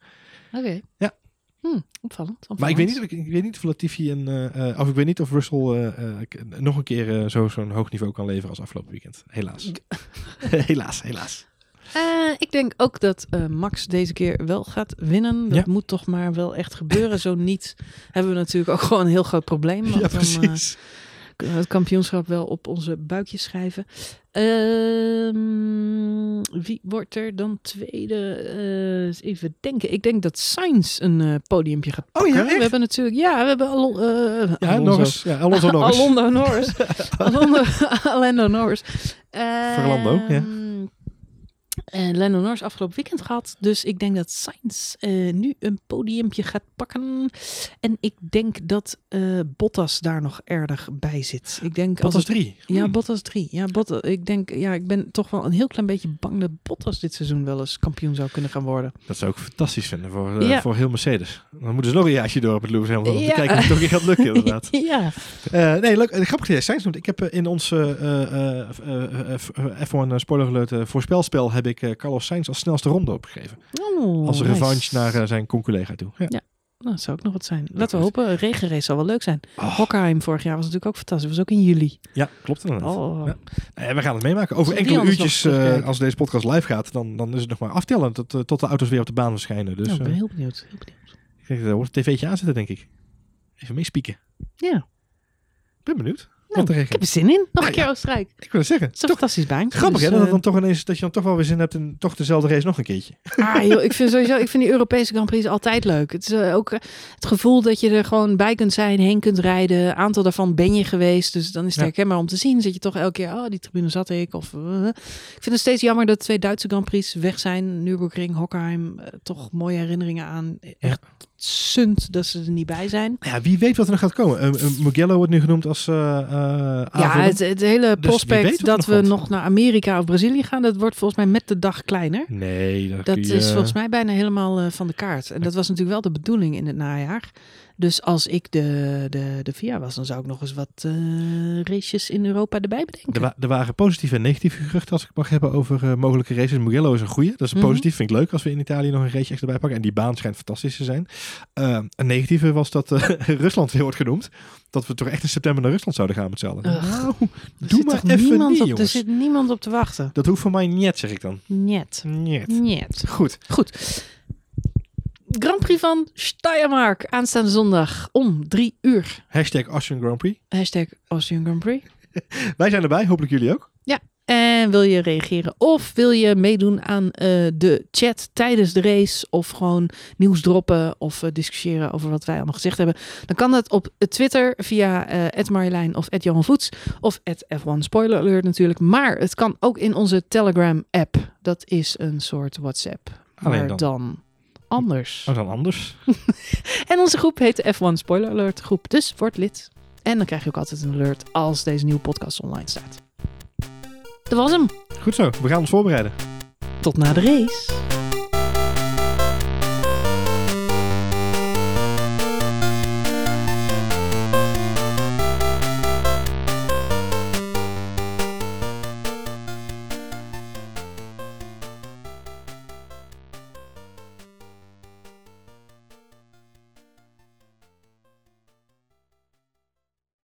Oké. Ja. Hm, opvallend, opvallend. maar ik, weet niet, of ik, ik weet niet of Latifi en... eh, eh, of ik weet niet of Russell eh, nog een keer zo, zo'n hoog niveau kan leveren als afgelopen weekend. Helaas. helaas, helaas. Ik denk ook dat Max deze keer wel gaat winnen. Dat Ja. moet toch maar wel echt gebeuren. Zo niet hebben we natuurlijk ook gewoon een heel groot probleem. Want Ja, precies. het kampioenschap wel op onze buikjes schrijven. Ehm, wie wordt er dan tweede? Eh, eens even denken. Ik denk dat Sainz een eh podiumpje gaat Oh ja, pakken. echt? we hebben natuurlijk... Ja, we hebben Alon, eh, ja, Alonso. Norris. Ja, Alonso Norris. Alondo Norris. Alondo, Alendo Norris. Lando, ja. Ehm, En Lando Norris afgelopen weekend gehad. Dus ik denk dat Sainz eh, nu een podiumpje gaat pakken. En ik denk dat eh, Bottas daar nog erg bij zit. Ik denk Bottas het- 3. ja, Bottas 3. Ja, Bottas, ik denk, ja, ik ben toch wel een heel klein beetje bang dat Bottas dit seizoen wel eens kampioen zou kunnen gaan worden. Dat zou ik fantastisch vinden voor, eh, Ja. voor heel Mercedes. Dan moeten ze nog een jaartje door met Lewis Hamilton. Om Ja. te kijken of het gaat lukken inderdaad. ja. Eh, nee, leuk. Eh, Grappig dat jij Sainz noemt. Ik heb eh, in ons eh, eh, eh, eh, eh, F1 spoiler alert eh, voorspelspel heb ik eh, Carlos Sainz als snelste ronde opgegeven. Oh, als een nice. revanche naar eh, zijn conculega toe. Ja. Ja. Nou, dat zou ook nog wat zijn. Laten we hopen. Een regenrace zal wel leuk zijn. Oh, vorig jaar was natuurlijk ook fantastisch. was ook in juli. ja, klopt inderdaad. Oh. Ja. Nou ja, we gaan het meemaken. Over enkele uurtjes, als deze podcast live gaat, dan, dan is het nog maar aftellen tot, tot de auto's weer op de baan verschijnen. Dus Nou, ik ben heel benieuwd. Heel benieuwd. ik denk, daar wordt een tv'tje aanzetten, denk ik. Even meespieken. Ja, Ik ben benieuwd. Nou, ik heb er zin in. Nog Ja, een keer ja. Oostenrijk. Ik wil het zeggen. Het is een Toch fantastisch baantje. grappig, dus, hè? Dat, eh, het dan toch ineens, dat je dan toch wel weer zin hebt in toch dezelfde race nog een keertje. Ah, joh, ik vind sowieso, ik vind die Europese Grand Prix altijd leuk. Het is eh, ook eh, het gevoel dat je er gewoon bij kunt zijn, heen kunt rijden. Een aantal daarvan ben je geweest, dus dan is het Ja. herkenbaar om te zien. Zit je toch elke keer, oh, die tribune zat ik. Of, ik vind het steeds jammer dat twee Duitse Grand Prix weg zijn. Nürburgring, Hockenheim, toch mooie herinneringen aan. Echt sunt dat ze er niet bij zijn. Ja, wie weet wat er nog gaat komen. Eh, eh, Mugello wordt nu genoemd als eh eh Ja, het, het hele weet prospect dat nog we nog naar Amerika of Brazilië gaan, dat wordt volgens mij met de dag kleiner. Nee, dat, Dat kun je- is volgens mij bijna helemaal eh, van de kaart. En dat was natuurlijk wel de bedoeling in het najaar. Dus als ik de, de, de VIA was, dan zou ik nog eens wat eh, races in Europa erbij bedenken. Er, wa- er waren positieve en negatieve geruchten, als ik mag hebben, over eh, mogelijke races. Mugello is een goeie. Dat is Mhm. positief. Vind ik leuk als we in Italië nog een race extra bij pakken. En die baan schijnt fantastisch te zijn. Eh, een negatieve was dat Rusland weer wordt genoemd. Dat we toch echt in september naar Rusland zouden gaan met z'n allen. Nou, doe maar even niemand niet, op, Er zit niemand op te wachten. Dat hoeft voor mij niet, zeg ik dan. Niet. Niet. Niet. Goed. Goed. Grand Prix van Steiermark. Aanstaande zondag om drie uur. Hashtag Austrian Grand Prix. Hashtag Austrian Grand Prix. Wij zijn erbij, hopelijk jullie ook. En wil je reageren of wil je meedoen aan eh, de chat tijdens de race of gewoon nieuws droppen of eh, discussiëren over wat wij allemaal gezegd hebben, dan kan dat op Twitter via eh Marjolein of Johan Voets of F1 Spoiler Alert natuurlijk. Maar het kan ook in onze Telegram app. Dat is een soort WhatsApp. Alleen maar dan. dan. Anders. Oh, dan anders. En onze groep heet de F1 Spoiler Alert groep. Dus word lid. En dan krijg je ook altijd een alert als deze nieuwe podcast online staat. Dat was hem. Goed zo, we gaan ons voorbereiden. Tot na de race.